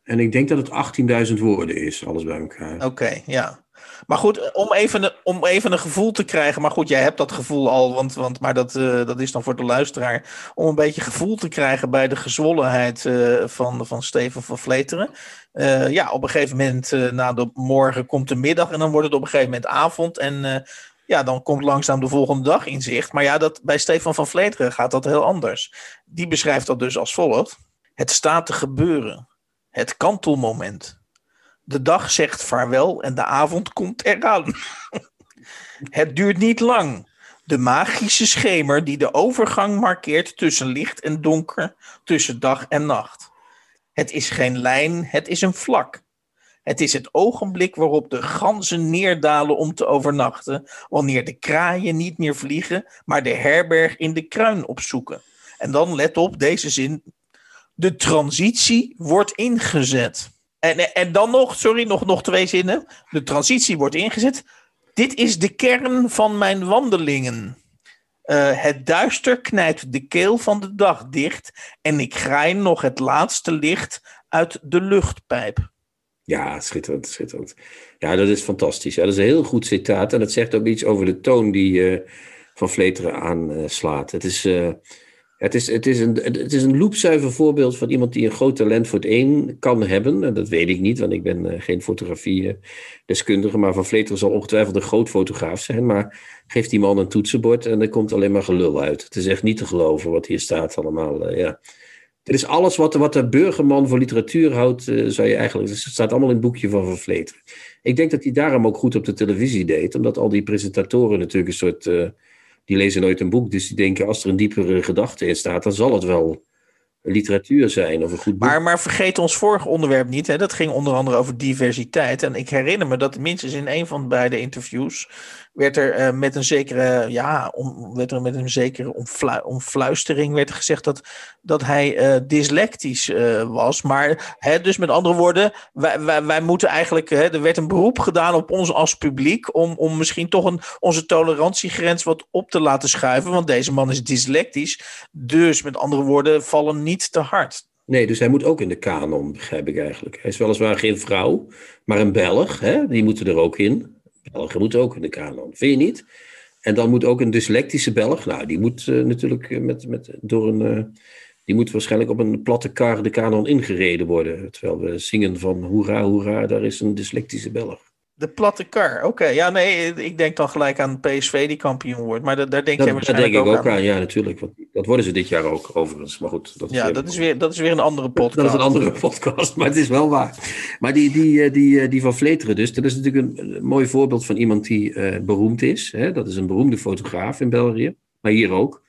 En ik denk dat het 18.000 woorden is, alles bij elkaar. Oké, ja. Maar goed, om even, om even een gevoel te krijgen. Maar goed, jij hebt dat gevoel al, want, want, maar dat, uh, dat is dan voor de luisteraar. Om een beetje gevoel te krijgen bij de gezwollenheid uh, van, van Steven van Vleteren. Uh, ja, op een gegeven moment na de morgen komt de middag en dan wordt het op een gegeven moment avond. En ja, dan komt langzaam de volgende dag in zicht. Maar ja, dat, bij Stefan van Vleteren gaat dat heel anders. Die beschrijft dat dus als volgt. Het staat te gebeuren. Het kantelmoment. De dag zegt vaarwel en de avond komt eraan. het duurt niet lang. De magische schemer die de overgang markeert tussen licht en donker, tussen dag en nacht. Het is geen lijn, het is een vlak. Het is het ogenblik waarop de ganzen neerdalen om te overnachten, wanneer de kraaien niet meer vliegen, maar de herberg in de kruin opzoeken. En dan let op deze zin: de transitie wordt ingezet. En, en dan nog, sorry, nog, nog twee zinnen. De transitie wordt ingezet. Dit is de kern van mijn wandelingen. Uh, het duister knijpt de keel van de dag dicht en ik graai nog het laatste licht uit de luchtpijp. Ja, schitterend, schitterend. Ja, dat is fantastisch. Ja, dat is een heel goed citaat en dat zegt ook iets over de toon die uh, Van Vleteren aanslaat. het is... Het is, het, is een, het is een loepzuiver voorbeeld van iemand die een groot talent voor het één kan hebben. En dat weet ik niet, want ik ben uh, geen fotografie-deskundige. Maar Van Vleteren zal ongetwijfeld een groot fotograaf zijn. Maar geeft die man een toetsenbord en er komt alleen maar gelul uit. Het is echt niet te geloven wat hier staat allemaal. Uh, ja. Dit is alles wat, wat de burgerman voor literatuur houdt, uh, zou je eigenlijk... Het staat allemaal in het boekje van Van Vleteren. Ik denk dat hij daarom ook goed op de televisie deed. Omdat al die presentatoren natuurlijk een soort die lezen nooit een boek, dus die denken als er een diepere gedachte in staat, dan zal het wel literatuur zijn of een goed boek. Maar, maar vergeet ons vorige onderwerp niet, hè? dat ging onder andere over diversiteit. En ik herinner me dat minstens in een van de beide interviews werd er uh, met een zekere, ja, om, werd er met een zekere omflu omfluistering werd gezegd dat, dat hij uh, dyslectisch uh, was. Maar hè, dus met andere woorden, wij, wij, wij moeten eigenlijk, hè, er werd een beroep gedaan op ons als publiek om, om misschien toch een, onze tolerantiegrens wat op te laten schuiven. Want deze man is dyslectisch. Dus met andere woorden, vallen niet te hard. Nee, dus hij moet ook in de kanon, begrijp ik eigenlijk. Hij is weliswaar geen vrouw, maar een Belg, hè? die moeten er ook in. Belgen moet ook in de kanon, vind je niet? En dan moet ook een dyslectische Belg, nou, die moet uh, natuurlijk met, met, door een. Uh, die moet waarschijnlijk op een platte kar de kanon ingereden worden. Terwijl we zingen van hoera, hoera, daar is een dyslectische Belg. De platte kar, oké. Ja, nee, ik denk dan gelijk aan PSV die kampioen wordt. Maar daar, daar denk dat, jij waarschijnlijk denk ook, ik ook aan. Ja, natuurlijk. Want dat worden ze dit jaar ook, overigens. Maar goed. Dat is ja, weer, dat, is weer, dat is weer een andere podcast. Dat is een andere podcast, maar het is wel waar. Maar die, die, die, die van Vleteren dus, dat is natuurlijk een, mooi voorbeeld van iemand die uh, beroemd is. Hè? Dat is een beroemde fotograaf in België. Maar hier ook.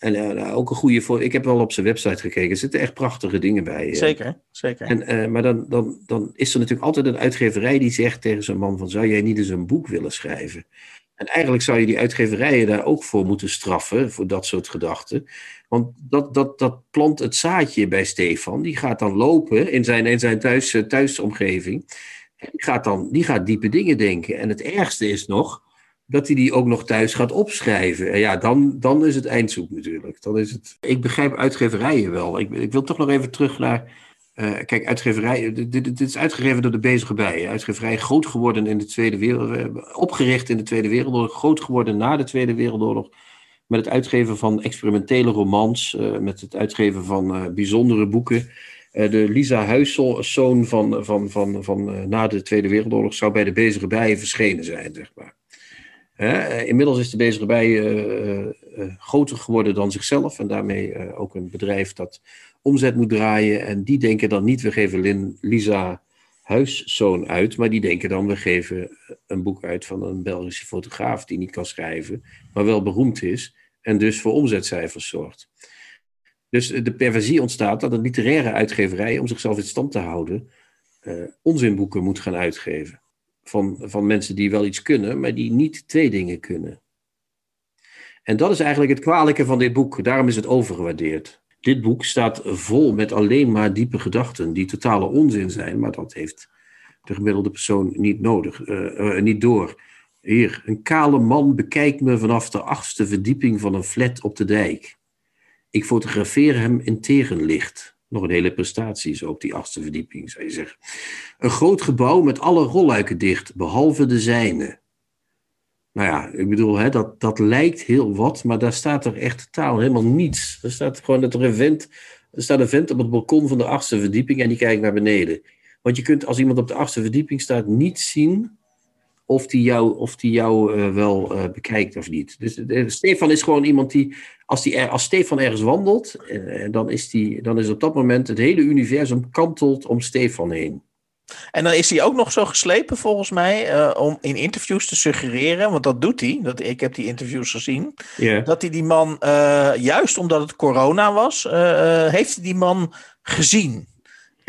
En uh, ook een goede voor. Ik heb wel op zijn website gekeken. Er zitten echt prachtige dingen bij. Zeker, zeker. En, uh, maar dan, dan, dan is er natuurlijk altijd een uitgeverij die zegt tegen zo'n man: van, Zou jij niet eens een boek willen schrijven? En eigenlijk zou je die uitgeverijen daar ook voor moeten straffen, voor dat soort gedachten. Want dat, dat, dat plant het zaadje bij Stefan. Die gaat dan lopen in zijn, in zijn thuis, thuisomgeving. Die gaat dan die gaat diepe dingen denken. En het ergste is nog dat hij die ook nog thuis gaat opschrijven. En ja, dan, dan is het eindzoek natuurlijk. Dan is het... Ik begrijp uitgeverijen wel. Ik, ik wil toch nog even terug naar. Uh, kijk, uitgeverij. Dit, dit, is uitgegeven door de Bezige Bij. Uitgeverij groot geworden in de Tweede Wereldoorlog. Opgericht in de Tweede Wereldoorlog. Groot geworden na de Tweede Wereldoorlog. Met het uitgeven van experimentele romans. Uh, met het uitgeven van bijzondere boeken. de Lisa Huiszoon van, van, van, van na de Tweede Wereldoorlog zou bij de Bezige Bij verschenen zijn, zeg maar. Uh, inmiddels is de bezige bij uh, uh, groter geworden dan zichzelf en daarmee ook een bedrijf dat omzet moet draaien. En die denken dan niet, we geven Lisa Huiszoon uit, maar die denken dan, we geven een boek uit van een Belgische fotograaf die niet kan schrijven, maar wel beroemd is en dus voor omzetcijfers zorgt. Dus de perversie ontstaat dat een literaire uitgeverij, om zichzelf in stand te houden, onzinboeken moet gaan uitgeven van, van mensen die wel iets kunnen, maar die niet twee dingen kunnen. En dat is eigenlijk het kwalijke van dit boek. Daarom is het overgewaardeerd. Dit boek staat vol met alleen maar diepe gedachten die totale onzin zijn, maar dat heeft de gemiddelde persoon niet nodig, uh, uh, niet door. Hier, een kale man bekijkt me vanaf de achtste verdieping van een flat op de dijk. Ik fotografeer hem in tegenlicht. Nog een hele prestatie zo op die achtste verdieping, zou je zeggen. Een groot gebouw met alle rolluiken dicht, behalve de zijne. Nou ja, ik bedoel, hè, dat, dat lijkt heel wat, maar daar staat er echt totaal helemaal niets. Er staat gewoon dat er een vent, er staat een vent op het balkon van de achtste verdieping en die kijkt naar beneden. Want je kunt als iemand op de achtste verdieping staat niet zien of die jou, of die jou uh, wel uh, bekijkt of niet. Dus uh, Stefan is gewoon iemand die, als, die er, als Stefan ergens wandelt, dan, is die, dan is op dat moment het hele universum kantelt om Stefan heen. En dan is hij ook nog zo geslepen, volgens mij, uh, om in interviews te suggereren, want dat doet hij, dat, ik heb die interviews gezien, yeah. dat hij die man, uh, juist omdat het corona was, uh, heeft hij die man gezien.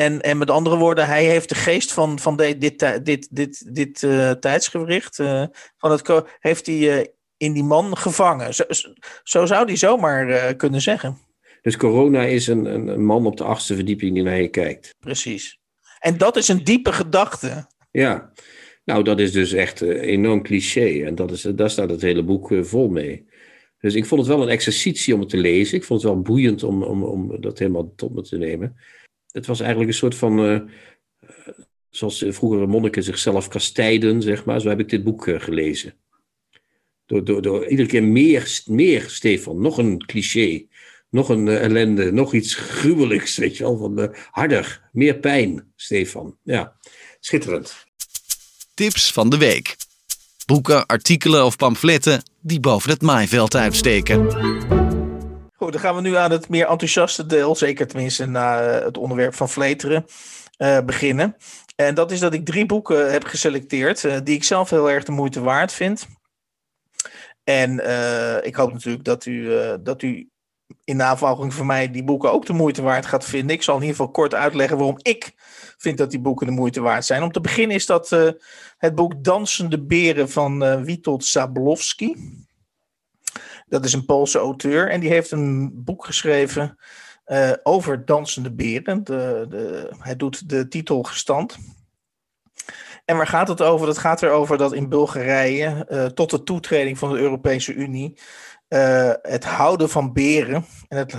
En, en met andere woorden, hij heeft de geest van, van de, dit, dit, dit, dit tijdsgewricht, van het, heeft hij in die man gevangen. Zo, zo zou hij zomaar kunnen zeggen. Dus corona is een, een, een man op de achtste verdieping die naar je kijkt. Precies. En dat is een diepe gedachte. Ja, nou dat is dus echt enorm cliché. En dat is, daar staat het hele boek vol mee. Dus ik vond het wel een exercitie om het te lezen. Ik vond het wel boeiend om, om, om dat helemaal tot me te nemen. Het was eigenlijk een soort van, uh, zoals vroeger monniken zichzelf kastijden, zeg maar. Zo heb ik dit boek gelezen. Door, door, door iedere keer meer, meer, Stefan, nog een cliché nog een uh, ellende, nog iets gruwelijks, weet je wel, van harder, meer pijn, Stefan. Ja, schitterend. Tips van de week. Boeken, artikelen of pamfletten die boven het maaiveld uitsteken. Goed, dan gaan we nu aan het meer enthousiaste deel, zeker tenminste na het onderwerp van Vleteren, uh, beginnen. En dat is dat ik drie boeken heb geselecteerd die ik zelf heel erg de moeite waard vind. En ik hoop natuurlijk dat u, dat u in navolging van mij die boeken ook de moeite waard gaat vinden. Ik zal in ieder geval kort uitleggen waarom ik vind dat die boeken de moeite waard zijn. Om te beginnen is dat het boek Dansende Beren van Witold Zablowski. Dat is een Poolse auteur en die heeft een boek geschreven uh, over dansende beren. De, de, hij doet de titel gestand. En waar gaat het over? Het gaat erover dat in Bulgarije tot de toetreding van de Europese Unie uh, het houden van beren en het,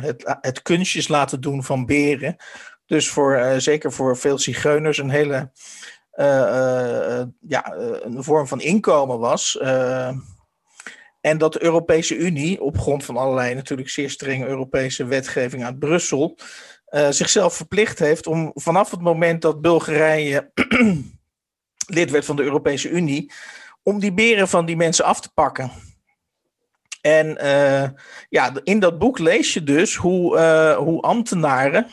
het, het kunstjes laten doen van beren. Dus voor, zeker voor veel zigeuners een hele ja, een vorm van inkomen was. En dat de Europese Unie, op grond van allerlei natuurlijk zeer strenge Europese wetgeving uit Brussel, zichzelf verplicht heeft om vanaf het moment dat Bulgarije lid werd van de Europese Unie, om die beren van die mensen af te pakken. En uh, ja, in dat boek lees je dus hoe, uh, hoe ambtenaren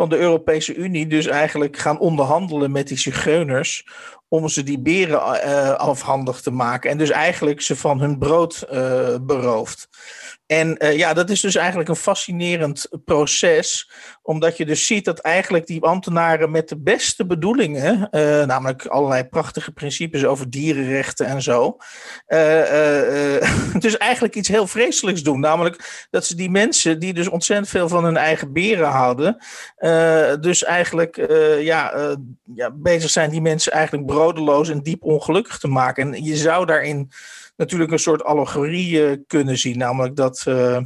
van de Europese Unie dus eigenlijk gaan onderhandelen met die zigeuners om ze die beren uh, afhandig te maken en dus eigenlijk ze van hun brood berooft. En uh, ja, dat is dus eigenlijk een fascinerend proces, omdat je dus ziet dat eigenlijk die ambtenaren met de beste bedoelingen, uh, namelijk allerlei prachtige principes over dierenrechten en zo, uh, dus eigenlijk iets heel vreselijks doen. Namelijk dat ze die mensen, die dus ontzettend veel van hun eigen beren houden, dus eigenlijk ja, ja, bezig zijn die mensen eigenlijk brodeloos en diep ongelukkig te maken. En je zou daarin natuurlijk een soort allegorie kunnen zien. Namelijk dat, uh,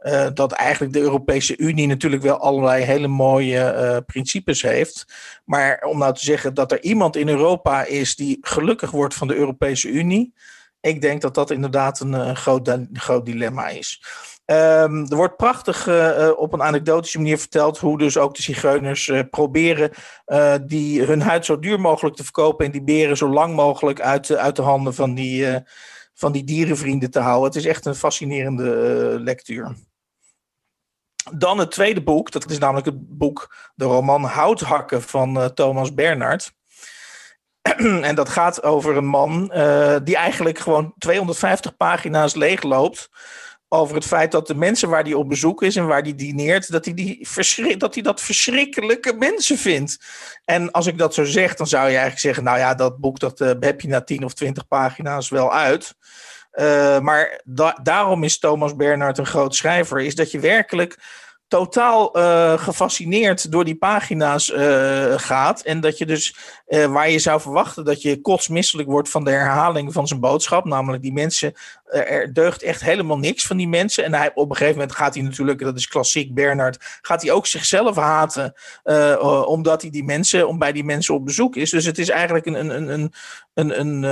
uh, dat eigenlijk de Europese Unie natuurlijk wel allerlei hele mooie principes heeft. Maar om nou te zeggen dat er iemand in Europa is die gelukkig wordt van de Europese Unie. Ik denk dat dat inderdaad een, een groot, een groot dilemma is. Um, er wordt prachtig op een anekdotische manier verteld hoe dus ook de zigeuners proberen die, hun huid zo duur mogelijk te verkopen en die beren zo lang mogelijk uit, uit de handen van die, van die dierenvrienden te houden. Het is echt een fascinerende uh, lectuur. Dan het tweede boek, dat is namelijk het boek, de roman Houthakken van uh, Thomas Bernhard. en dat gaat over een man uh, die eigenlijk gewoon 250 pagina's leegloopt over het feit dat de mensen waar hij op bezoek is en waar hij dineert, dat hij, die verschrik, dat hij dat verschrikkelijke mensen vindt. En als ik dat zo zeg, dan zou je eigenlijk zeggen, nou ja, dat boek dat uh, heb je na 10 of 20 pagina's wel uit. Uh, maar da daarom is Thomas Bernhard een groot schrijver, is dat je werkelijk totaal uh, gefascineerd door die pagina's gaat. En dat je dus, uh, waar je zou verwachten dat je kotsmisselijk wordt van de herhaling van zijn boodschap. Namelijk die mensen, er deugt echt helemaal niks van die mensen. En hij, op een gegeven moment gaat hij natuurlijk, dat is klassiek Bernard, gaat hij ook zichzelf haten. omdat hij die mensen, om bij die mensen op bezoek is. Dus het is eigenlijk een, een, een, een, een,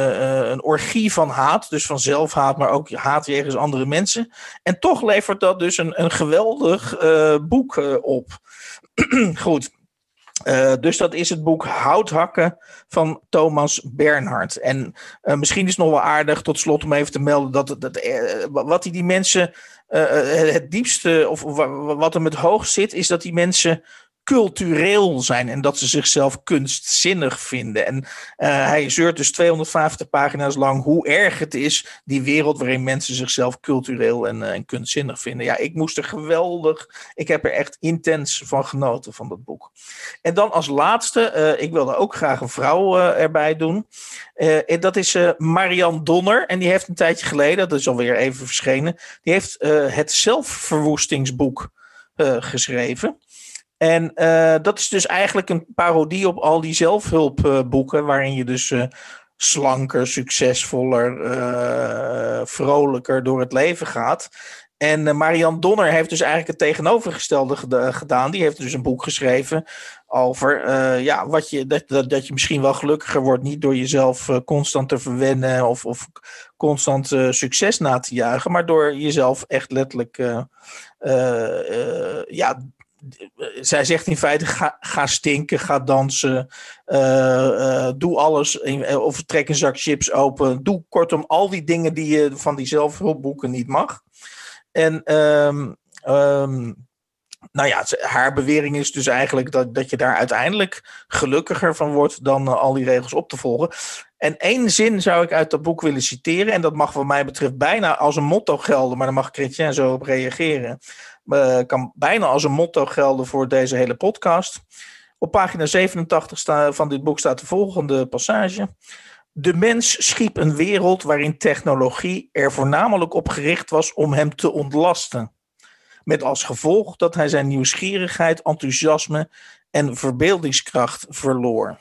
een orgie van haat. Dus van zelfhaat, maar ook haat jegens andere mensen. En toch levert dat dus een, een geweldig boek op. Goed. Uh, dus dat is het boek Houthakken van Thomas Bernhard. En uh, misschien is het nog wel aardig tot slot om even te melden dat, dat wat die, die mensen het diepste, of wat hem het hoogst zit, is dat die mensen cultureel zijn en dat ze zichzelf kunstzinnig vinden. En uh, hij zeurt dus 250 pagina's lang hoe erg het is, die wereld waarin mensen zichzelf cultureel en, uh, en kunstzinnig vinden. Ja, ik moest er geweldig, ik heb er echt intens van genoten van dat boek. En dan als laatste, uh, ik wilde ook graag een vrouw erbij doen. en dat is Marianne Donner en die heeft een tijdje geleden, dat is alweer even verschenen, die heeft het zelfverwoestingsboek geschreven. En uh, dat is dus eigenlijk een parodie op al die zelfhulpboeken, waarin je dus uh, slanker, succesvoller, uh, vrolijker door het leven gaat. En Marianne Donner heeft dus eigenlijk het tegenovergestelde gedaan. Die heeft dus een boek geschreven over ja, wat je, dat, dat, dat je misschien wel gelukkiger wordt, niet door jezelf constant te verwennen of, of constant succes na te juichen, maar door jezelf echt letterlijk ja, zij zegt in feite: ga, ga stinken, ga dansen, uh, uh, doe alles, in, of trek een zak chips open. Doe kortom al die dingen die je van die zelfhulpboeken niet mag. En um, um, nou ja, haar bewering is dus eigenlijk dat, dat je daar uiteindelijk gelukkiger van wordt dan al die regels op te volgen. En één zin zou ik uit dat boek willen citeren, en dat mag wat mij betreft bijna als een motto gelden, maar daar mag Chrétien zo op reageren uh, kan bijna als een motto gelden voor deze hele podcast. Op pagina 87 sta, van dit boek staat de volgende passage. De mens schiep een wereld waarin technologie er voornamelijk op gericht was om hem te ontlasten. Met als gevolg dat hij zijn nieuwsgierigheid, enthousiasme en verbeeldingskracht verloor.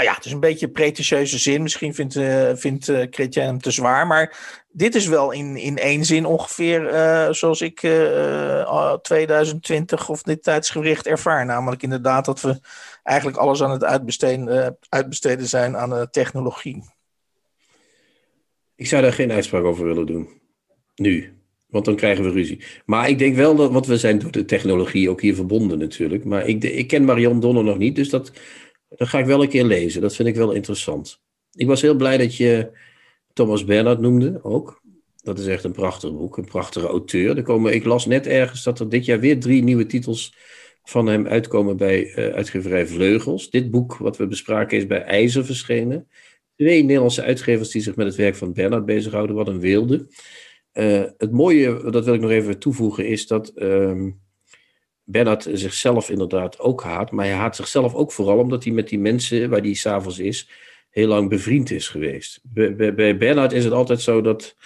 Nou ja, het is een beetje een pretentieuze zin. Misschien vindt, uh, vindt uh, hem te zwaar. Maar dit is wel in, in één zin ongeveer uh, zoals ik 2020 of dit tijdsgericht ervaar. Namelijk inderdaad dat we eigenlijk alles aan het uitbesteden, uitbesteden zijn aan technologie. Ik zou daar geen uitspraak over willen doen. Nu. Want dan krijgen we ruzie. Maar ik denk wel dat, want we zijn door de technologie ook hier verbonden natuurlijk. Maar ik, ik ken Marion Donner nog niet, dus dat dat ga ik wel een keer lezen. Dat vind ik wel interessant. Ik was heel blij dat je Thomas Bernhard noemde ook. Dat is echt een prachtig boek, een prachtige auteur. Er komen, ik las net ergens dat er dit jaar weer drie nieuwe titels van hem uitkomen bij uh, uitgeverij Vleugels. Dit boek wat we bespraken is bij IJzer verschenen. Twee Nederlandse uitgevers die zich met het werk van Bernhard bezighouden. Wat een wilde. Uh, het mooie, dat wil ik nog even toevoegen, is dat... Uh, Bernard zichzelf inderdaad ook haat. Maar hij haat zichzelf ook vooral omdat hij met die mensen waar hij s'avonds is, heel lang bevriend is geweest. Bij, Bernard is het altijd zo dat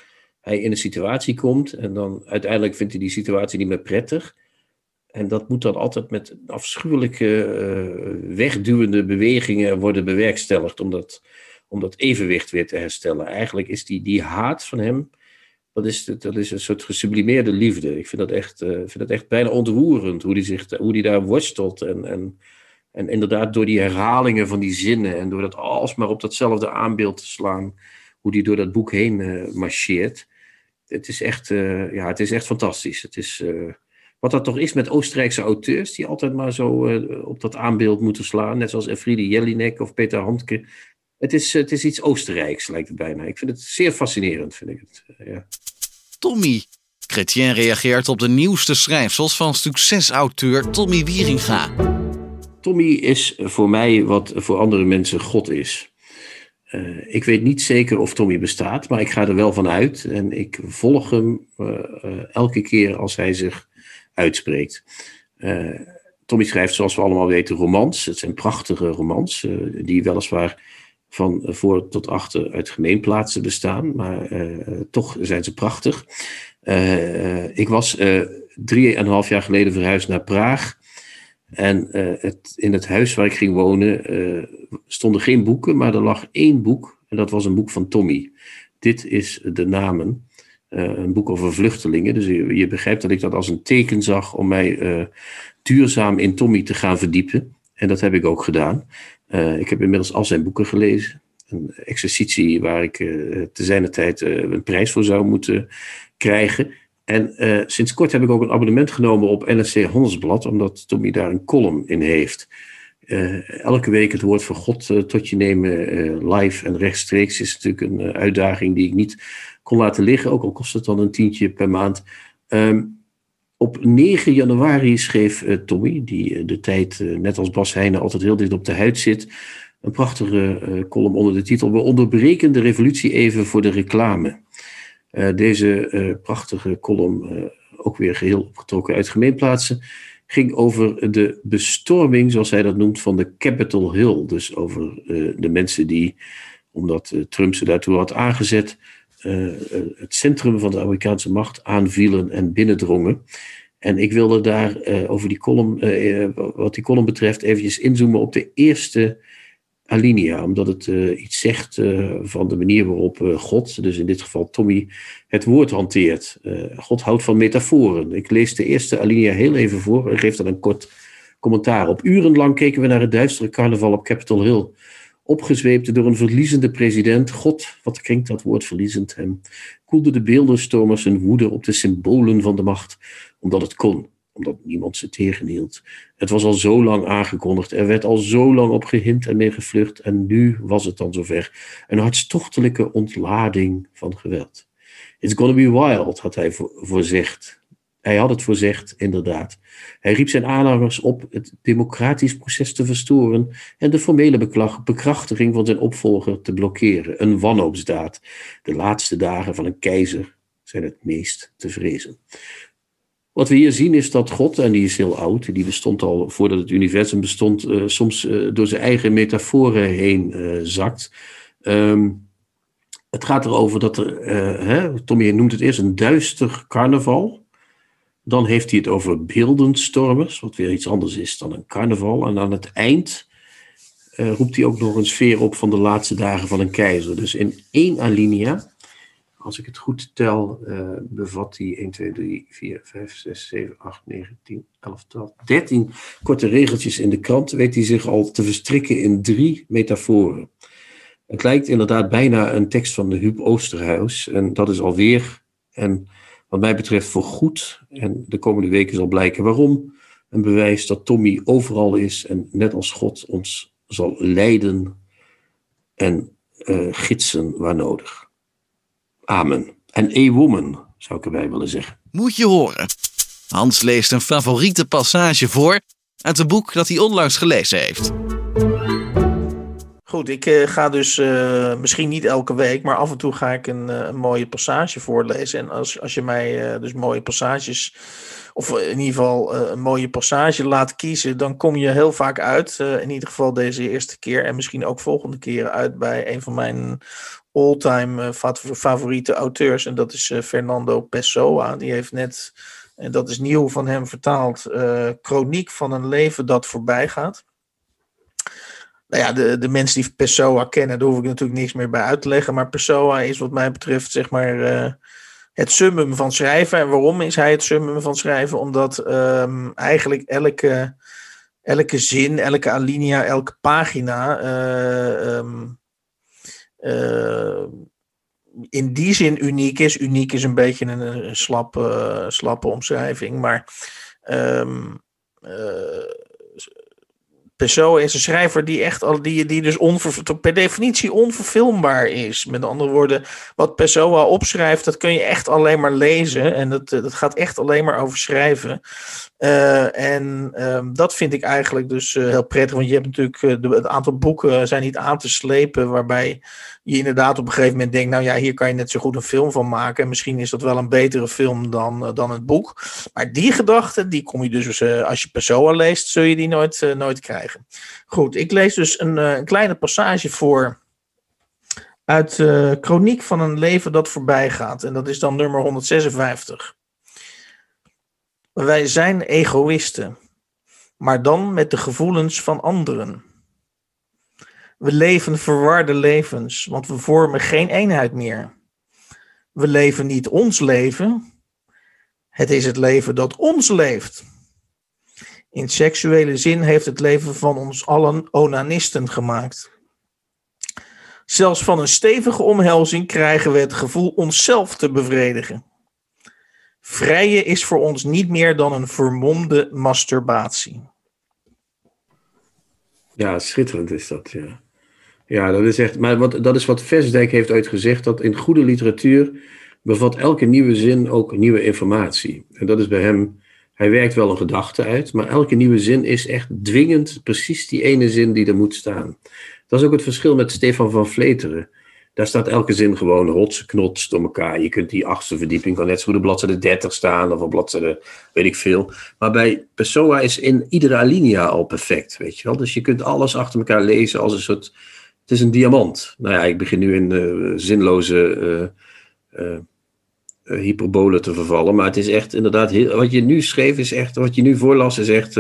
hij in een situatie komt en dan uiteindelijk vindt hij die situatie niet meer prettig. En dat moet dan altijd met afschuwelijke uh, wegduwende bewegingen worden bewerkstelligd om dat, om dat evenwicht weer te herstellen. Eigenlijk is die, die haat van hem dat is, dat is een soort gesublimeerde liefde. Ik vind dat echt, uh, vind dat echt bijna ontroerend hoe die, zich, hoe die daar worstelt. En, en, en inderdaad door die herhalingen van die zinnen en door dat alsmaar op datzelfde aanbeeld te slaan, hoe die door dat boek heen uh, marcheert. Het is echt, uh, ja, het is echt fantastisch. Het is, wat dat toch is met Oostenrijkse auteurs, die altijd maar zo op dat aanbeeld moeten slaan. Net zoals Elfriede Jelinek of Peter Handke. Het is, het is iets Oostenrijks, lijkt het bijna. Ik vind het zeer fascinerend, vind ik het. Ja. Tommy. Chrétien reageert op de nieuwste schrijfsels van succesauteur Tommy Wieringa. Tommy is voor mij wat voor andere mensen God is. Uh, ik weet niet zeker of Tommy bestaat, maar ik ga er wel van uit. En ik volg hem uh, uh, elke keer als hij zich uitspreekt. Tommy schrijft, zoals we allemaal weten, romans. Het zijn prachtige romans, die weliswaar van voor tot achter uit gemeenplaatsen bestaan, maar uh, toch zijn ze prachtig. ik was drieënhalf jaar geleden verhuisd naar Praag. En het, in het huis waar ik ging wonen stonden geen boeken, maar er lag één boek. En dat was een boek van Tommy. Dit is de namen. een boek over vluchtelingen. Dus je, je, begrijpt dat ik dat als een teken zag om mij duurzaam in Tommy te gaan verdiepen. En dat heb ik ook gedaan. Uh, ik heb inmiddels al zijn boeken gelezen. Een exercitie waar ik uh, te zijner tijd uh, een prijs voor zou moeten krijgen. En sinds kort heb ik ook een abonnement genomen op NSC Handelsblad, omdat Tommy daar een column in heeft. elke week het woord van God tot je nemen, live en rechtstreeks, is natuurlijk een uitdaging die ik niet kon laten liggen, ook al kost het dan een tientje per maand. Um, op 9 januari schreef uh, Tommy, die uh, de tijd, uh, net als Bas Heijnen, altijd heel dicht op de huid zit, een prachtige column onder de titel We onderbreken de revolutie even voor de reclame. deze prachtige column, ook weer geheel opgetrokken uit gemeenplaatsen, ging over de bestorming, zoals hij dat noemt, van de Capitol Hill. Dus over de mensen die, omdat Trump ze daartoe had aangezet, het centrum van de Amerikaanse macht aanvielen en binnendrongen. En ik wilde daar uh, over die column, wat die column betreft, eventjes inzoomen op de eerste alinea. Omdat het iets zegt van de manier waarop God, dus in dit geval Tommy, het woord hanteert. God houdt van metaforen. Ik lees de eerste alinea heel even voor en geef dan een kort commentaar op. Urenlang keken we naar het duistere carnaval op Capitol Hill opgezweept door een verliezende president. God, wat klinkt dat woord verliezend hem, koelde de beeldenstormers zijn woede op de symbolen van de macht, omdat het kon, omdat niemand ze tegenhield. Het was al zo lang aangekondigd, er werd al zo lang op gehind en mee gevlucht, en nu was het dan zover. Een hartstochtelijke ontlading van geweld. It's gonna be wild, had hij voorzegd. Hij had het voorzegd, inderdaad. Hij riep zijn aanhangers op het democratisch proces te verstoren en de formele bekrachtiging van zijn opvolger te blokkeren. Een wanhoopsdaad. De laatste dagen van een keizer zijn het meest te vrezen. Wat we hier zien is dat God, en die is heel oud, die bestond al voordat het universum bestond, uh, soms uh, door zijn eigen metaforen heen uh, zakt. Um, het gaat erover dat er, hè, Tommy noemt het eerst een duister carnaval. Dan heeft hij het over beeldenstormers, wat weer iets anders is dan een carnaval. En aan het eind uh, roept hij ook nog een sfeer op van de laatste dagen van een keizer. Dus in één alinea, als ik het goed tel, uh, bevat hij 1, 2, 3, 4, 5, 6, 7, 8, 9, 10, 11, 12, 13 korte regeltjes in de krant. Weet hij zich al te verstrikken in drie metaforen. Het lijkt inderdaad bijna een tekst van de Huub Oosterhuis. En dat is alweer. En wat mij betreft voor goed. En de komende weken zal blijken waarom. Een bewijs dat Tommy overal is en net als God ons zal leiden en uh, gidsen waar nodig. Amen. En a woman, zou ik erbij willen zeggen. Moet je horen. Hans leest een favoriete passage voor uit een boek dat hij onlangs gelezen heeft. Goed, ik uh, ga dus uh, misschien niet elke week, maar af en toe ga ik een, een mooie passage voorlezen. En als, als je mij dus mooie passages, of in ieder geval een mooie passage laat kiezen, dan kom je heel vaak uit. in ieder geval deze eerste keer en misschien ook volgende keren uit bij een van mijn all-time favoriete auteurs. En dat is Fernando Pessoa. Die heeft net, en dat is nieuw van hem vertaald, Chroniek van een leven dat voorbij gaat nou ja, de, de mensen die Pessoa kennen, daar hoef ik natuurlijk niks meer bij uit te leggen. Maar Pessoa is wat mij betreft zeg maar uh, het summum van schrijven. En waarom is hij het summum van schrijven? Omdat um, eigenlijk elke, elke zin, elke alinea, elke pagina uh, um, uh, in die zin uniek is. Uniek is een beetje een, slappe, slappe omschrijving. Maar um, Pessoa is een schrijver die echt al die, die dus onver, per definitie onverfilmbaar is. Met andere woorden, wat Pessoa opschrijft, dat kun je echt alleen maar lezen. En dat, dat gaat echt alleen maar over schrijven. Uh, en um, dat vind ik eigenlijk dus uh, heel prettig. Want je hebt natuurlijk uh, de, het aantal boeken zijn niet aan te slepen. Waarbij je inderdaad op een gegeven moment denkt, nou ja, hier kan je net zo goed een film van maken. En misschien is dat wel een betere film dan, dan het boek. Maar die gedachte, die kom je dus, als je Pessoa leest, zul je die nooit, nooit krijgen. Goed, ik lees dus een, een kleine passage voor uit de Chroniek van een leven dat voorbij gaat. En dat is dan nummer 156. Wij zijn egoïsten, maar dan met de gevoelens van anderen. We leven verwarde levens, want we vormen geen eenheid meer. We leven niet ons leven, het is het leven dat ons leeft. In seksuele zin heeft het leven van ons allen onanisten gemaakt. Zelfs van een stevige omhelzing krijgen we het gevoel onszelf te bevredigen. Vrije is voor ons niet meer dan een vermomde masturbatie. Ja, schitterend is dat, ja. Ja, dat is echt. Maar wat, dat is wat Versdijk heeft ooit gezegd: dat in goede literatuur bevat elke nieuwe zin ook nieuwe informatie. En dat is bij hem. Hij werkt wel een gedachte uit, maar elke nieuwe zin is echt dwingend precies die ene zin die er moet staan. Dat is ook het verschil met Stefan van Vleteren. Daar staat elke zin gewoon rotsknots door elkaar. Je kunt die achtste verdieping kan net zo goed op bladzijde 30 staan of op bladzijde weet ik veel. Maar bij Pessoa is in iedere alinea al perfect, weet je wel. Dus je kunt alles achter elkaar lezen als een soort het is een diamant. Nou ja, ik begin nu in uh, zinloze uh, hyperbolen te vervallen. Maar het is echt inderdaad, heel, wat je nu schreef is echt, wat je nu voorlas is echt,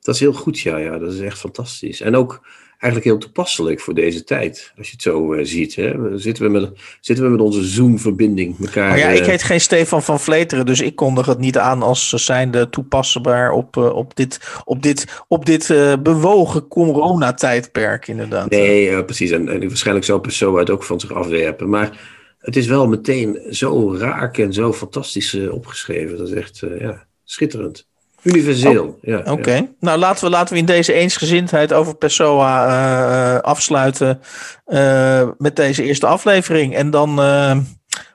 dat is heel goed, ja, ja. Dat is echt fantastisch. En ook eigenlijk heel toepasselijk voor deze tijd. Als je het zo uh, ziet. Hè? Zitten, we met, zitten we met onze Zoom-verbinding elkaar. Maar ja, ik heet geen Stefan van Vleteren, dus ik kondig het niet aan als zijnde toepasbaar op, uh, op dit, op dit, op dit uh, bewogen coronatijdperk, inderdaad. Nee, precies. En, en waarschijnlijk zou Pessoa het ook van zich afwerpen. Maar het is wel meteen zo raak en zo fantastisch opgeschreven. Dat is echt ja, schitterend. Universeel, oh, ja. Oké. Nou, laten we, laten we in deze eensgezindheid over Pessoa uh, afsluiten uh, met deze eerste aflevering. En dan uh,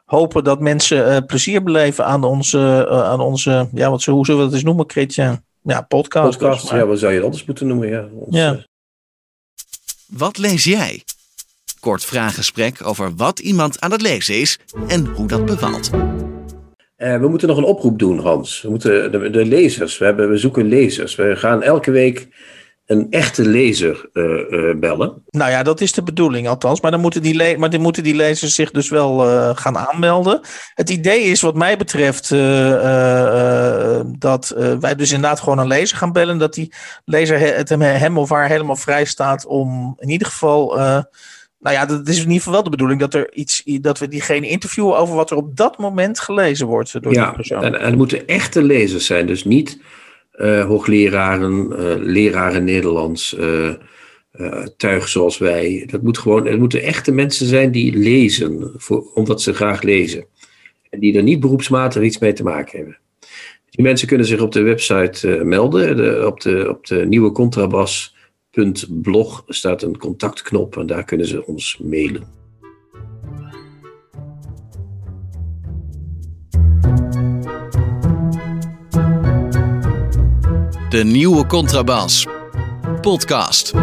hopen dat mensen plezier beleven aan onze, aan onze ja, wat, hoe zullen we dat eens noemen, Christian? Ja, podcast. Podcast, ja, wat zou je anders moeten noemen? Ja. Ons, ja. Wat lees jij? Kort vraaggesprek over wat iemand aan het lezen is en hoe dat bevalt. Uh, we moeten nog een oproep doen, Hans. We moeten de, de, lezers, we, hebben, we zoeken lezers. We gaan elke week een echte lezer uh, uh, bellen. Nou ja, dat is de bedoeling althans. Maar dan moeten die, maar dan moeten die lezers zich dus wel gaan aanmelden. Het idee is wat mij betreft dat wij dus inderdaad gewoon een lezer gaan bellen. Dat die lezer het hem of haar helemaal vrij staat om in ieder geval nou ja, dat is in ieder geval wel de bedoeling dat, er iets, dat we diegene interviewen over wat er op dat moment gelezen wordt door ja, die persoon. En, en er moeten echte lezers zijn, dus niet uh, hoogleraren, uh, leraren Nederlands, uh, tuig zoals wij. Dat moet gewoon, het moeten echte mensen zijn die lezen, voor, omdat ze graag lezen. En die er niet beroepsmatig iets mee te maken hebben. Die mensen kunnen zich op de website melden, de, op, de, op de nieuwe Contrabas blog staat een contactknop en daar kunnen ze ons mailen. De nieuwe Contrabas. Podcast.